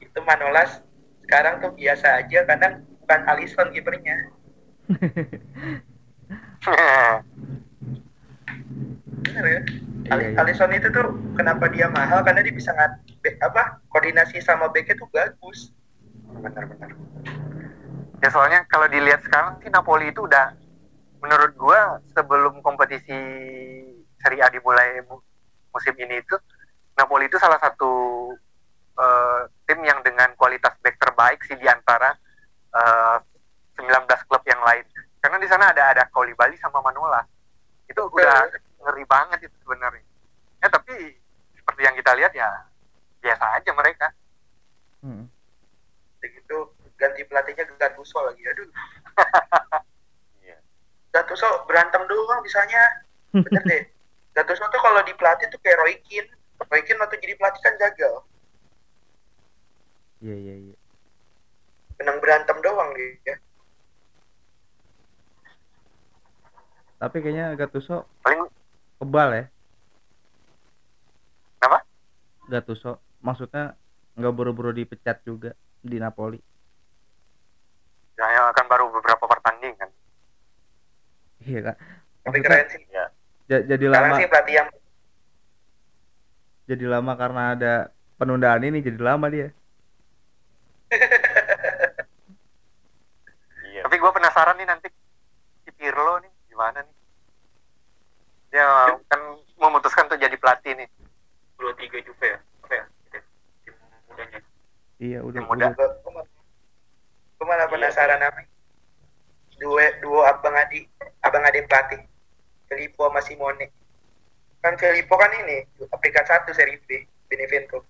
itu Manolas sekarang tuh biasa aja kadang bukan Alisson kipernya bener ya Iya, iya. Alisson itu tuh kenapa dia mahal karena dia bisa ngat apa koordinasi sama backnya tuh bagus Benar-benar. Ya soalnya kalau dilihat sekarang sih Napoli itu udah menurut gua sebelum kompetisi Serie A dimulai mu- musim ini itu Napoli itu salah satu eh, tim yang dengan kualitas back terbaik sih di antara eh, 19 klub yang lain. Karena di sana ada ada Koulibaly sama Manolas. Itu udah ngeri banget itu sebenarnya. Ya tapi seperti yang kita lihat ya biasa aja mereka. Mm. Pelatihnya Gattuso lagi aduh Iya. Gattuso berantem doang bisanya bener deh <laughs> Gattuso tuh kalau di pelatih tuh kayak Roy Keane Roy Keane waktu jadi pelatih kan gagal Iya iya iya. menang berantem doang dia Tapi kayaknya Gattuso Paling kebal ya. Kenapa? Gattuso maksudnya nggak buru-buru dipecat juga. di Napoli. Ya, yang akan baru beberapa pertandingan. Iya kak. Tapi keren sih. Ya. ja- jadi Sekarang lama sih pelatih yang jadi lama karena ada penundaan ini jadi lama dia. <laughs> Iya. Tapi gue penasaran nih nanti si Pirlo nih gimana nih? Dia kan memutuskan untuk jadi pelatih nih. dua tiga Juve ya apa ya tim mudanya Iya udah. Yang muda. udah. Gue malah, Iya. penasaran apa duo duo abang adi abang adi pelatih Filippo sama Simone kan Filippo kan ini peringkat satu seri B Benevento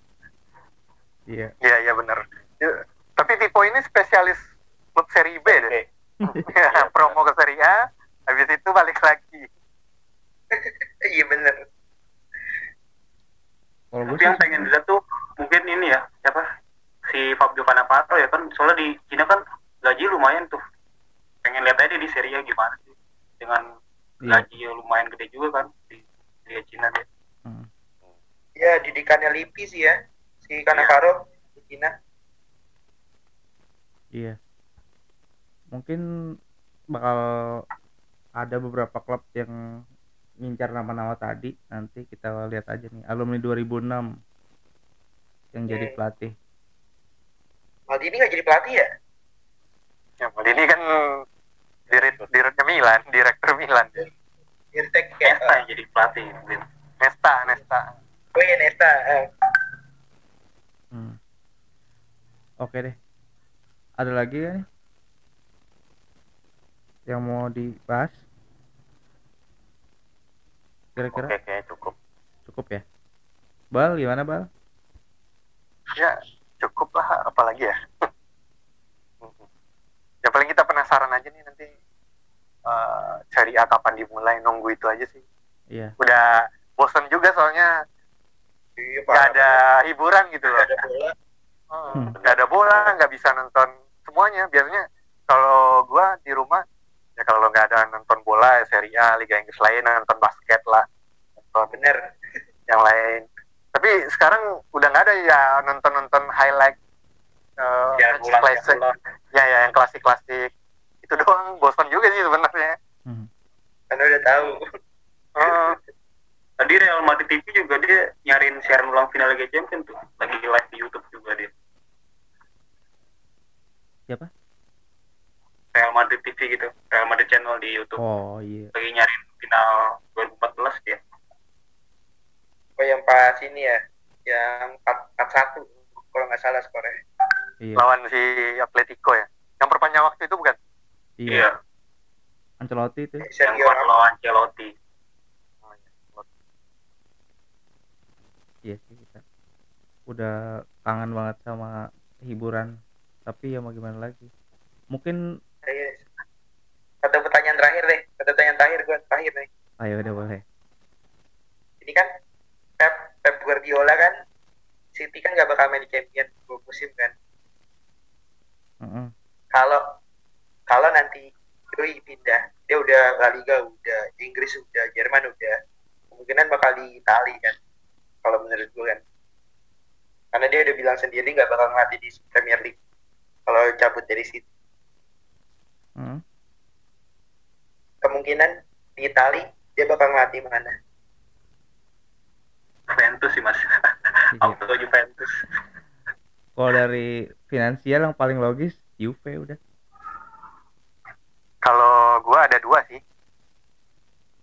Iya. Iya iya benar. Ya, Tapi Vivo ini spesialis klub seri B deh. Oke. <laughs> Ya, promo ke seri A, habis itu balik lagi. <laughs> iya bener Kalau yang pengen dilihat tuh mungkin ini ya siapa si Fabio Cannavaro ya kan soalnya di Cina kan gaji lumayan tuh pengen lihat aja di Serie A gimana sih dengan Iya. gaji yang lumayan gede juga kan di Liga Cina deh Hmm. ya didikannya Lippi sih ya si Cannavaro di Cina Iya. Mungkin bakal ada beberapa klub yang ngincar nama-nama tadi. Nanti kita lihat aja nih. Alumni 2006 yang jadi pelatih. Maldini nggak jadi pelatih ya Ya, ini kan direct direktur Milan, direktur Milan. Irtek ya Nesta yang jadi pelatih mungkin Nesta, Nesta. oh iya Nesta eh. Hmm. Oke deh. Ada lagi ya nih? Yang mau dibahas? Kira-kira Oke, kayaknya cukup. cukup ya? Bal, gimana Bal? Ya, cukup lah apalagi ya. <laughs> ya paling kita penasaran aja nih nanti eh Serie A kapan dimulai nunggu itu aja sih. Iya. Udah bosan juga soalnya Iya, nggak parah ada hiburan gitu loh. Nggak ada bola Hmm. nggak ada bola nggak bisa nonton semuanya biasanya kalau gua di rumah ya kalau nggak ada nonton bola ya Serie A Liga Inggris lain nonton basket lah nonton bener yang lain tapi sekarang udah nggak ada ya nonton nonton highlight uh, ya match bulan klasik ya ya yang klasik klasik itu doang bosan juga sih sebenarnya. Hmm. karena udah tahu. Eh, tadi Real Madrid TV juga dia nyariin siaran ulang final Liga Champions tuh. Lagi live di YouTube juga dia. Siapa? Real Madrid TV gitu. Real Madrid channel di YouTube. Oh iya. lagi nyariin final 2014 dia oh yang pas ini ya yang 4 satu kalau nggak salah skornya Iya. lawan si Atletico ya yang perpanjang waktu itu bukan Iya. Ancelotti itu. yang lawan Ancelotti Iya sih kita. Udah kangen banget sama hiburan. Tapi ya mau gimana lagi? Mungkin Iya. satu pertanyaan terakhir deh satu pertanyaan terakhir gue terakhir nih ayo udah boleh. ini kan Pep Guardiola kan City kan nggak bakal main di Champions dua musim kan Heeh. kalau kalau nanti Doi pindah dia udah La Liga udah Inggris udah Jerman udah kemungkinan bakal di Itali kan kalau menurut gue kan karena dia udah bilang sendiri nggak bakal ngelatih di Premier League kalau cabut dari City Heeh. kemungkinan di Itali dia bakal ngelatih mana Juventus sih mas <laughs> Iya. auto Juventus Kalau dari finansial yang paling logis Juve udah. Kalau gua ada dua sih.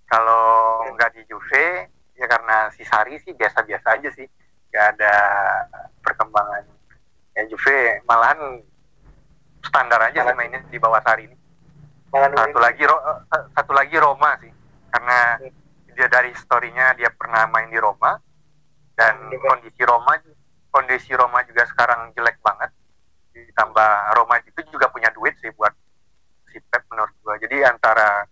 Kalau nggak di Juve, ya karena si Sari sih biasa-biasa aja sih. Nggak ada perkembangan. Ya Juve malahan standar aja sih mainnya di bawah Sari ini. malah Satu lagi Ro- eh, satu lagi Roma sih. Karena dia dari historinya dia pernah main di Roma dan kondisi Roma kondisi Roma juga sekarang jelek banget. Ditambah Roma itu juga punya duit sih buat si Pep menurut gua. Jadi antara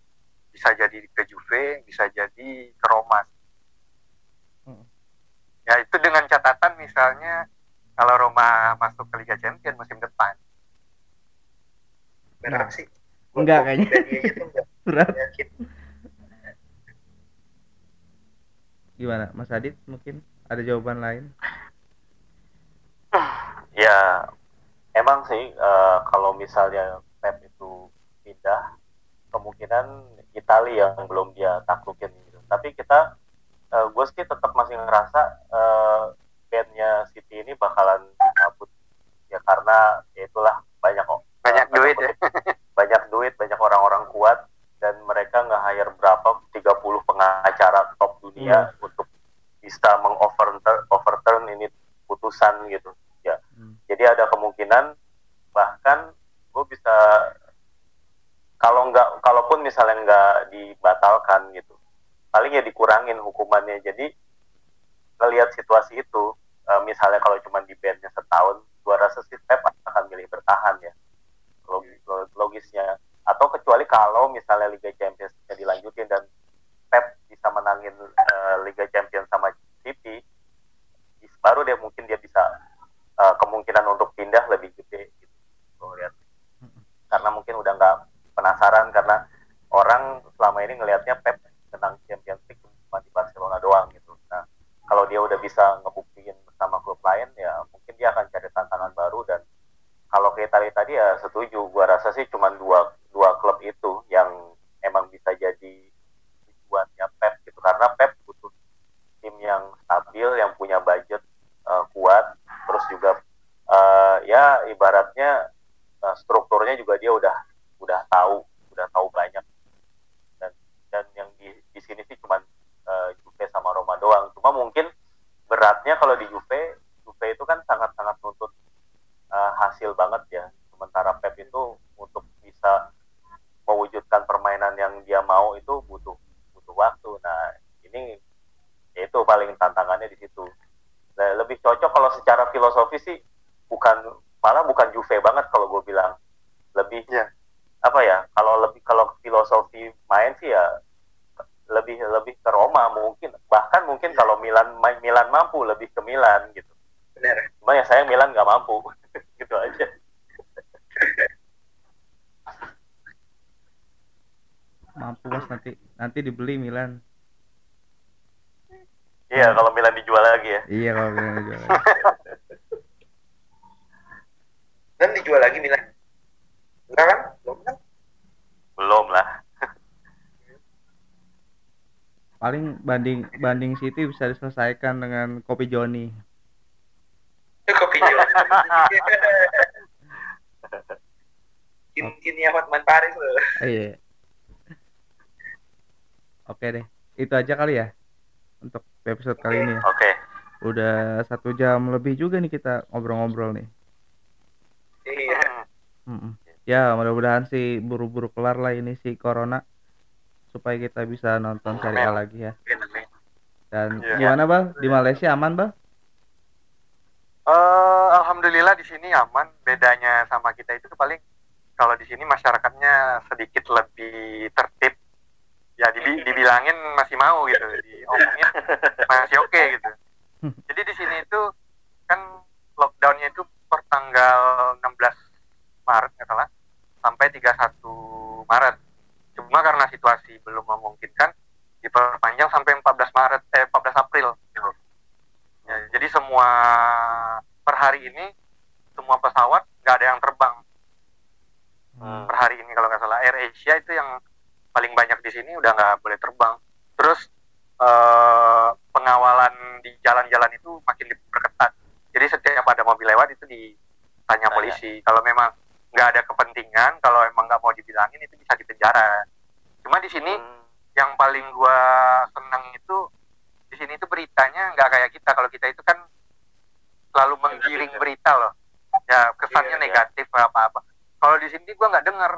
bisa jadi ke Juve, bisa jadi ke Roma. Hmm. Ya itu dengan catatan misalnya kalau Roma masuk ke Liga Champions musim depan. berat sih Enggak kayaknya. <laughs> Berat. yakin Gimana Mas Adit mungkin ada jawaban lain? Ya emang sih uh, kalau misalnya Pep itu pindah kemungkinan Italia yang belum dia taklukin gitu. Tapi kita uh, gue sih tetap masih ngerasa uh, bandnya City ini bakalan dicabut ya karena ya itulah banyak kok banyak uh, duit ya. banyak duit banyak orang-orang kuat dan mereka nggak hire berapa 30 pengacara top dunia hmm. Bisa mengoverturn overturn ini putusan gitu ya hmm. jadi ada kemungkinan bahkan gue bisa kalau nggak kalaupun misalnya nggak dibatalkan gitu paling ya dikurangin hukumannya jadi ngelihat situasi itu uh, misalnya kalau cuma di bandnya setahun gua rasa sih Pep akan milih bertahan ya logis, logisnya atau kecuali kalau misalnya Liga Champions dilanjutin dan Pep bisa menangin uh, Liga Champions sama City baru dia mungkin dia bisa uh, kemungkinan untuk pindah lebih gede gitu lihat karena mungkin udah nggak penasaran karena orang selama ini ngelihatnya Pep menang Champions League cuma di Barcelona doang gitu. Nah, kalau dia udah bisa ngebuktiin bersama klub lain ya mungkin dia akan cari tantangan baru dan kalau kayak tadi tadi ya setuju. Gua rasa sih cuma dua dua klub itu yang emang bisa jadi tujuannya Pep gitu karena Pep butuh tim yang stabil yang punya budget uh, kuat terus juga uh, ya ibaratnya uh, strukturnya juga dia udah udah tahu udah tahu banyak dan yang di di sini sih cuma uh, Juve sama Roma doang cuma mungkin beratnya kalau di Juve Juve itu kan sangat-sangat nuntut uh, hasil banget ya sementara Pep itu untuk bisa mewujudkan permainan yang dia mau itu butuh butuh waktu nah ini ya itu paling tantangannya di situ nah, lebih cocok kalau secara filosofi sih bukan malah bukan Juve banget kalau gue bilang lebih ya apa ya kalau lebih kalau filosofi main sih ya lebih lebih ke Roma mungkin bahkan mungkin kalau Milan Milan mampu lebih ke Milan gitu benar cuma ya saya Milan nggak mampu gitu aja mampu mas nanti dibeli Milan. Iya kalau Milan dijual lagi ya. Iya kalau Milan dijual lagi. <laughs> Dan dijual lagi Milan. Enggak kan? Belum kan? Belum lah. Paling banding banding City bisa diselesaikan dengan kopi Joni kopi Joni Kinnya Hotman Paris loh iya oke deh itu aja kali ya untuk episode kali ini ya. oke. Okay. udah satu jam lebih juga nih kita ngobrol-ngobrol nih. Iya. Mm -mm ya mudah-mudahan sih buru-buru kelar lah ini si corona supaya kita bisa nonton seri A lagi ya. Dan ya. gimana bang di Malaysia aman bang uh, alhamdulillah di sini aman. Bedanya sama kita itu paling kalau di sini masyarakatnya sedikit lebih tertib ya dibilangin masih mau gitu diomongin masih oke okay, gitu jadi di sini itu kan lockdownnya itu per tanggal 16 Maret ya salah sampai 31 Maret. Cuma karena situasi belum memungkinkan diperpanjang sampai 14 Maret eh 14 April gitu. Ya, jadi semua per hari ini semua pesawat nggak ada yang terbang. Hmm. Per hari ini kalau nggak salah Air Asia itu yang paling banyak di sini udah nggak boleh terbang. Terus eh, pengawalan di jalan-jalan itu makin diperketat. Jadi setiap ada mobil lewat itu ditanya polisi. Kalau memang nggak ada kepentingan kalau emang nggak mau dibilangin itu bisa dipenjara cuma di sini hmm. yang paling gua senang itu di sini itu beritanya nggak kayak kita kalau kita itu kan selalu menggiring berita loh ya kesannya yeah, iya. negatif apa apa kalau di sini gua nggak dengar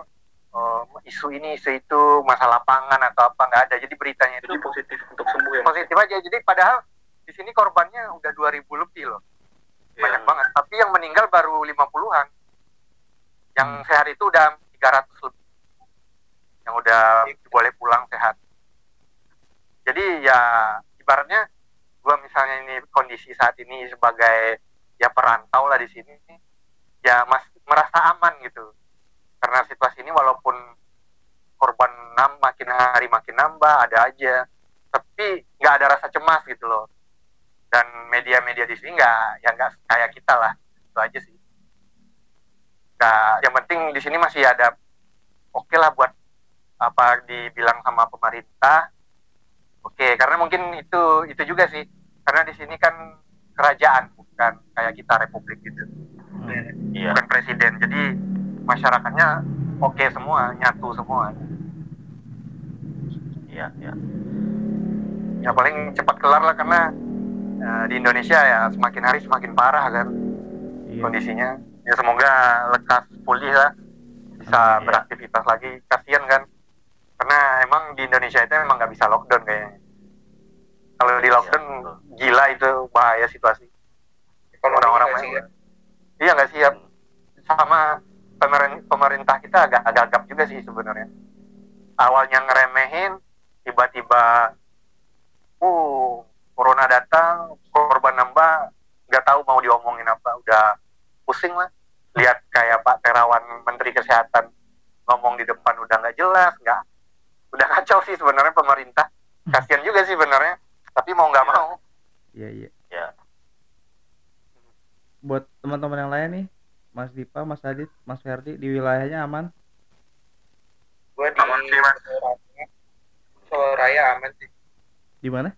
uh, isu ini isu itu masalah pangan atau apa nggak ada. Jadi beritanya itu jadi positif untuk sembuh ya positif aja. Jadi padahal di sini korbannya udah 2000 lebih loh. Yeah. banyak banget. Tapi yang meninggal baru 50-an yang hmm. sehat itu udah 300 lebih. Yang udah boleh pulang sehat. Jadi ya ibaratnya gua misalnya ini kondisi saat ini sebagai ya perantau lah di sini ya mas merasa aman gitu karena situasi ini walaupun korban enam makin hari makin nambah ada aja tapi nggak ada rasa cemas gitu loh dan media-media di sini nggak ya nggak kayak kita lah itu aja sih Nah, yang penting di sini masih ada oke lah buat apa dibilang sama pemerintah. Oke, karena mungkin itu itu juga sih. Karena di sini kan kerajaan bukan kayak kita republik gitu. Hmm. Iya. Bukan presiden. Jadi masyarakatnya oke semua, nyatu semua. Iya, iya. Ya paling cepat kelar lah karena eh, di Indonesia ya semakin hari semakin parah kan Iya. kondisinya. Ya semoga lekas pulih lah bisa Amin, ya. beraktivitas lagi. Kasian kan karena emang di Indonesia itu emang nggak bisa lockdown kayaknya. Kalau di Iya, lockdown betul. gila itu bahaya situasi. Orang-orang ya? Iya nggak siap. Sama pemerin- pemerintah kita agak agak juga sih sebenarnya. Awalnya ngeremehin, tiba-tiba, uh, corona datang, korban nambah, nggak tahu mau diomongin apa, udah pusing lah. Lihat kayak Pak Terawan Menteri Kesehatan ngomong di depan udah nggak jelas, nggak, udah kacau sih sebenarnya pemerintah. Kasian juga sih sebenarnya, tapi mau nggak Iya. mau. Iya, iya. Ya. Buat teman-teman yang lain nih, Mas Dipa, Mas Adit, Mas Ferdi di wilayahnya aman? Gue di Aman sih, Mas. Solo Raya, aman sih. Di mana?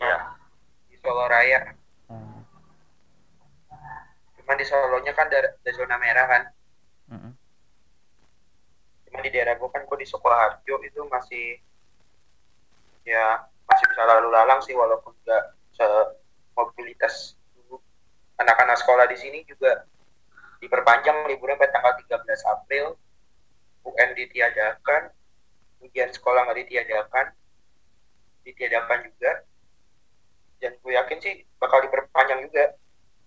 Iya. Di Solo Raya. Oh. Cuman di Solonya kan ada, ada zona merah kan. mm-mm. Cuman di daerah gue kan gue di Sukoharjo itu masih ya masih bisa lalu lalang sih walaupun nggak mobilitas. Anak-anak sekolah di sini juga diperpanjang liburnya sampai tanggal 13 April. UN ditiadakan, ujian sekolah nggak ditiadakan, ditiadakan juga. Dan gue yakin sih bakal diperpanjang juga,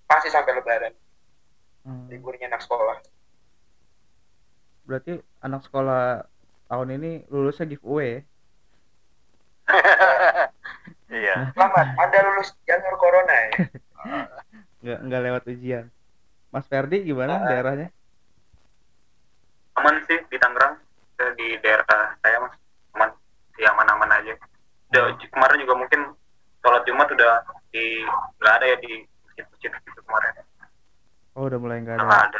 pasti sampai Lebaran Hmm. liburnya anak sekolah. Berarti anak sekolah tahun ini lulusnya giveaway ya? <laughs> Iya. Selamat, Anda lulus jalur corona ya. <laughs> Nggak, nggak lewat ujian. Mas Ferdi gimana Ah. daerahnya? aman sih di Tangerang di daerah saya mas aman sih aman-aman aja Udah, kemarin juga mungkin sholat Jumat udah di nggak ada ya di masjid-masjid gitu kemarin Oh, udah mulai nggak nggak ada. ada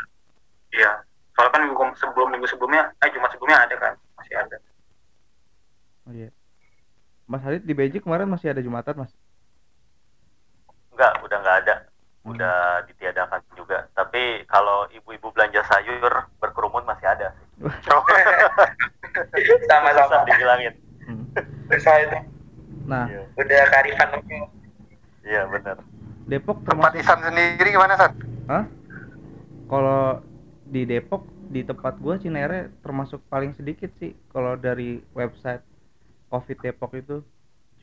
iya soalnya kan minggu sebelum minggu sebelumnya eh Jumat sebelumnya ada kan masih ada Oh, iya. Mas Adit di Beijing kemarin masih ada Jumatan, Mas? Enggak, udah nggak ada. Udah ditiadakan juga. Tapi kalau ibu-ibu belanja sayur berkerumun masih ada. <laughs> Sama-sama. Susah dibilangin. Hmm. Susah itu. Nah, Iya. Udah karifan lokal. Iya, benar. Depok Tempat termasuk Isan sendiri gimana, San? kalau di Depok di tempat gua Cinere termasuk paling sedikit sih kalau dari website Covid Depok itu.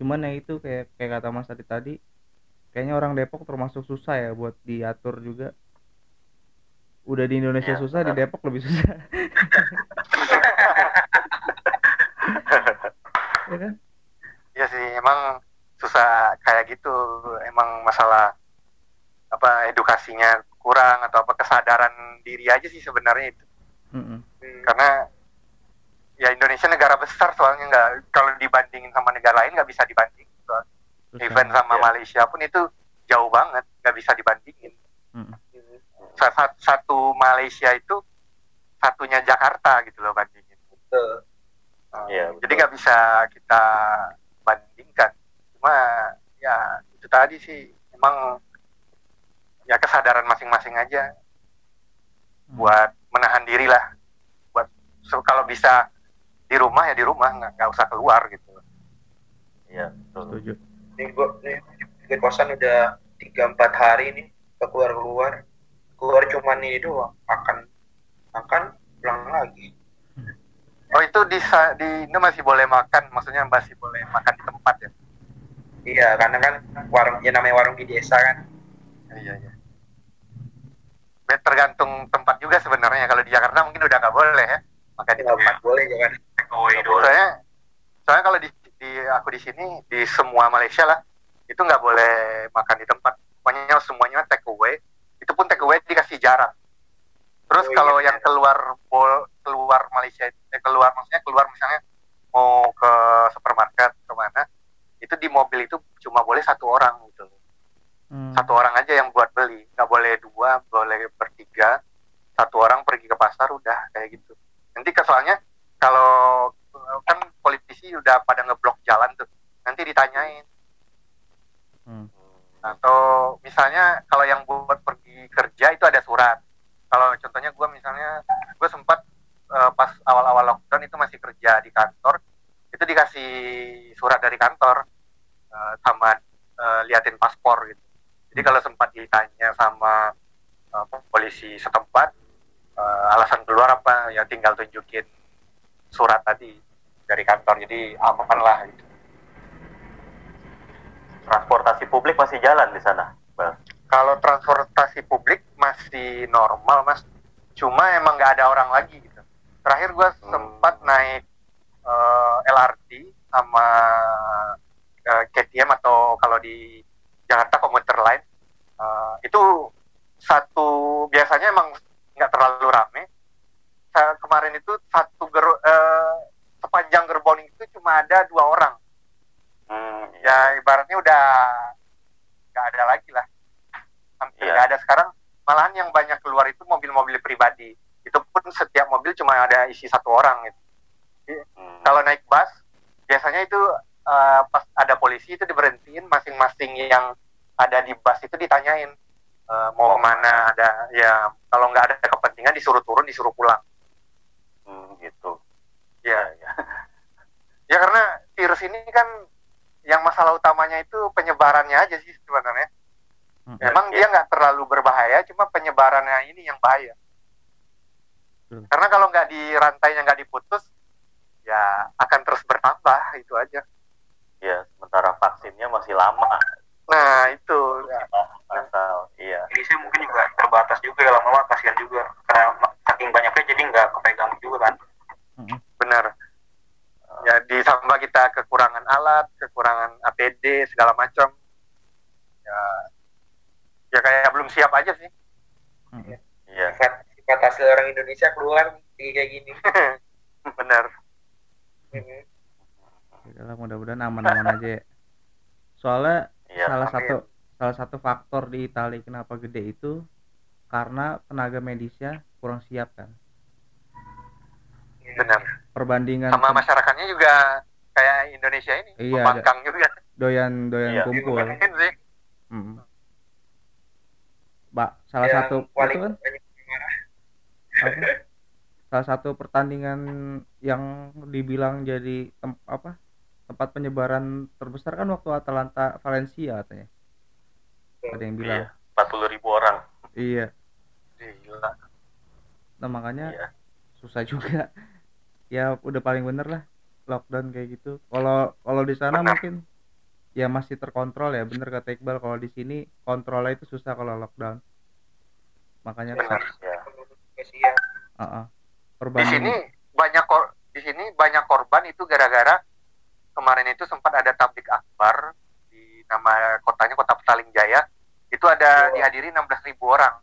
Cuman ya itu kayak kayak kata Mas tadi tadi kayaknya orang Depok termasuk susah ya buat diatur juga. Udah di Indonesia Iya, susah, di. Depok lebih susah. <laughs> ya kan? Iya sih, emang susah kayak gitu. Emang masalah apa edukasinya kurang atau apa kesadaran diri aja sih sebenarnya itu. Mm-mm. Karena ya Indonesia negara besar soalnya nggak kalau dibandingin sama negara lain nggak bisa dibanding. Soalnya. Susah. Even sama Iya. Malaysia pun itu jauh banget, nggak bisa dibandingin. Mm-mm. Sa- sa- Satu Malaysia itu satunya Jakarta gitu loh bandingin. Betul. Uh, Iya, jadi betul. nggak bisa kita bandingkan. Cuma ya itu tadi sih emang ya kesadaran masing-masing aja Hmm. buat menahan diri lah. Buat so, kalau bisa di rumah ya di rumah nggak nggak usah keluar gitu. Iya, betul. Setuju. Nih gue nih, di kosan udah tiga empat hari nih gak keluar keluar. Keluar cuman ini doang. Makan makan pulang lagi. Oh itu di sa- di Indo masih boleh makan, maksudnya masih boleh makan di tempat ya? Iya, karena kan warung ya namanya warung di desa kan. Iya iya. Ya, tergantung tempat juga sebenarnya. Kalau di Jakarta mungkin udah nggak boleh ya makan di tempat. boleh ya kan. Soalnya, soalnya kalau di aku di sini di semua Malaysia lah itu nggak boleh makan di tempat. Pokoknya semuanya take away. Itu pun take away dikasih jarak. Terus Oh, iya, kalau iya. yang keluar bol keluar Malaysia eh, keluar maksudnya keluar misalnya mau ke supermarket ke mana itu di mobil itu cuma boleh satu orang gitu Hmm. satu orang aja yang buat beli nggak boleh dua boleh bertiga satu orang pergi ke pasar udah kayak gitu nanti ke soalnya kalau kan politisi udah pada ngeblok jalan tuh nanti ditanyain. Hmm. atau misalnya kalau yang buat pergi kerja itu ada surat. Kalau contohnya gue misalnya gue sempat eh, pas awal-awal lockdown itu masih kerja di kantor itu dikasih surat dari kantor eh, sama eh, liatin paspor gitu. Jadi kalau sempat ditanya sama eh, polisi setempat eh, alasan keluar apa ya tinggal tunjukin surat tadi dari kantor jadi aman lah gitu. Transportasi publik masih jalan di sana, Bal. kalau transportasi publik masih normal mas. Cuma emang nggak ada orang lagi gitu. Terakhir gue sempat naik eh, LRT sama eh, KTM atau kalau di Jakarta komuter lain eh, itu satu biasanya emang nggak terlalu rame. Sa- kemarin itu satu ger eh, sepanjang gerbong itu cuma ada dua orang. Hmm, ya ibaratnya udah nggak ada lagi lah. Hampir Iya. nggak ada. Sekarang malahan yang banyak keluar itu mobil-mobil pribadi. Itu pun setiap mobil cuma ada isi satu orang gitu. Hmm. kalau naik bus biasanya itu eh, pas ada polisi itu diberhentiin masing-masing yang ada di bus itu ditanyain eh, mau ke mana ada ya kalau nggak ada kepentingan disuruh turun disuruh pulang Hmm, gitu. ya Ya, ya. <laughs> ya karena virus ini kan yang masalah utamanya itu penyebarannya aja sih sebenarnya Hmm. Memang dia nggak terlalu berbahaya, cuma penyebarannya ini yang bahaya. Betul. Karena kalau nggak di rantainya nggak diputus, ya akan terus bertambah itu aja. Ya, sementara vaksinnya masih lama. Nah itu, ya. Asal, iya. Indonesia mungkin juga terbatas juga ya lama-lama kasihan juga karena saking banyaknya jadi nggak kepegang juga kan benar. Ya ditambah kita kekurangan alat, kekurangan APD segala macam. Ya, ya kayak belum siap aja sih. Mm-mm. Iya. sifat sifat asli orang Indonesia keluar kayak kayak gini <laughs> benar. Mhm. Yaudahlah, mudah-mudahan aman-aman aja ya. Soalnya Iya. salah amin. satu salah satu faktor di Italia kenapa gede itu karena tenaga medisnya kurang siap kan. Benar. Perbandingan Sama masyarakatnya juga kayak Indonesia ini, Iya, membangkang juga. doyan-doyan Iya. kumpul. Sih. Mm. Mbak, salah Yang satu paling itu kan apa? Salah satu pertandingan yang dibilang jadi tem- apa? tempat penyebaran terbesar kan waktu Atalanta Valencia katanya. Ada yang bilang. Iya. 40 ribu orang. Iya. Gila. Nah, makanya Iya. susah juga. Ya udah paling bener lah lockdown kayak gitu. Kalau kalau di sana mungkin ya masih terkontrol ya, bener kata Iqbal. Kalau di sini kontrolnya itu susah kalau lockdown. Makanya Benar. Ya. Kasihan. uh-uh. Di perbandingan sini banyak kor di sini banyak korban itu gara-gara kemarin itu sempat ada tablik akbar di nama kotanya kota Petaling Jaya itu ada Oh. dihadiri 16.000 orang.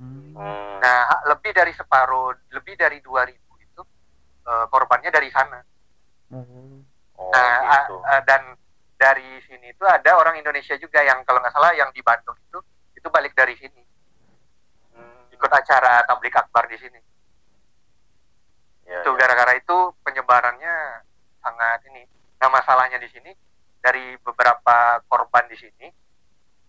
Hmm. Hmm. Nah, lebih dari separuh, lebih dari 2.000 itu eh, korbannya dari sana. Oh. Oh, Nah, gitu. a- dan dari sini itu ada orang Indonesia juga yang kalau nggak salah yang di Bandung itu itu balik dari sini Hmm. ikut acara tablik akbar di sini. Ya, itu ya. gara-gara itu penyebarannya sangat ini. Nah masalahnya di sini dari beberapa korban di sini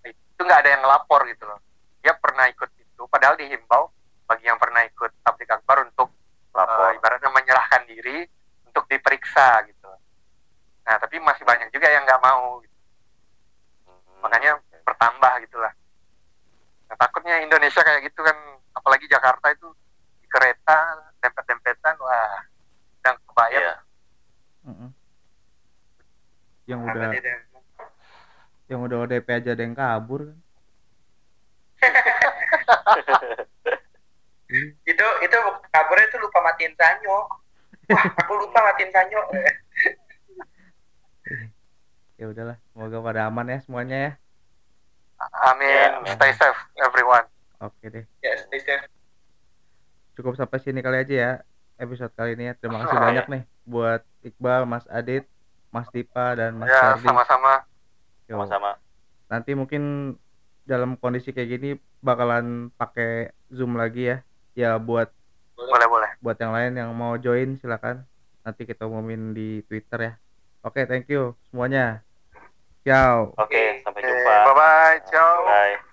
itu nggak ada yang ngelapor gitu loh. Dia pernah ikut itu, padahal dihimbau bagi yang pernah ikut tablik akbar untuk Lapor. eh, ibaratnya menyerahkan diri untuk diperiksa gitu. Nah tapi masih banyak juga yang nggak mau. gitu. Hmm. Makanya bertambah gitulah. Nah, takutnya Indonesia kayak gitu kan, apalagi Jakarta itu di kereta dempet-dempetan, wah, yang kebayang. Iya. Mm-mm. Yang Apa udah dia yang udah ODP aja ada yang kabur kan. <laughs> Itu itu kabarnya itu lupa matiin sanyo wah aku lupa matiin sanyo <laughs> Ya udahlah, semoga pada aman ya semuanya ya. Amin. Ya. Stay safe, everyone. Oke deh. ya stay safe Cukup sampai sini kali aja ya episode kali ini ya. Terima kasih Ah, banyak nih buat Iqbal, Mas Adit, Mas Dipa dan Mas Ya, sama-sama. Sama-sama. Nanti mungkin dalam kondisi kayak gini bakalan pakai Zoom lagi ya. ya buat boleh boleh. buat yang lain yang mau join silakan. Nanti kita umumin di Twitter ya. Oke thank you semuanya. Ciao. Oke, sampai Oke, jumpa. bye bye ciao. Bye.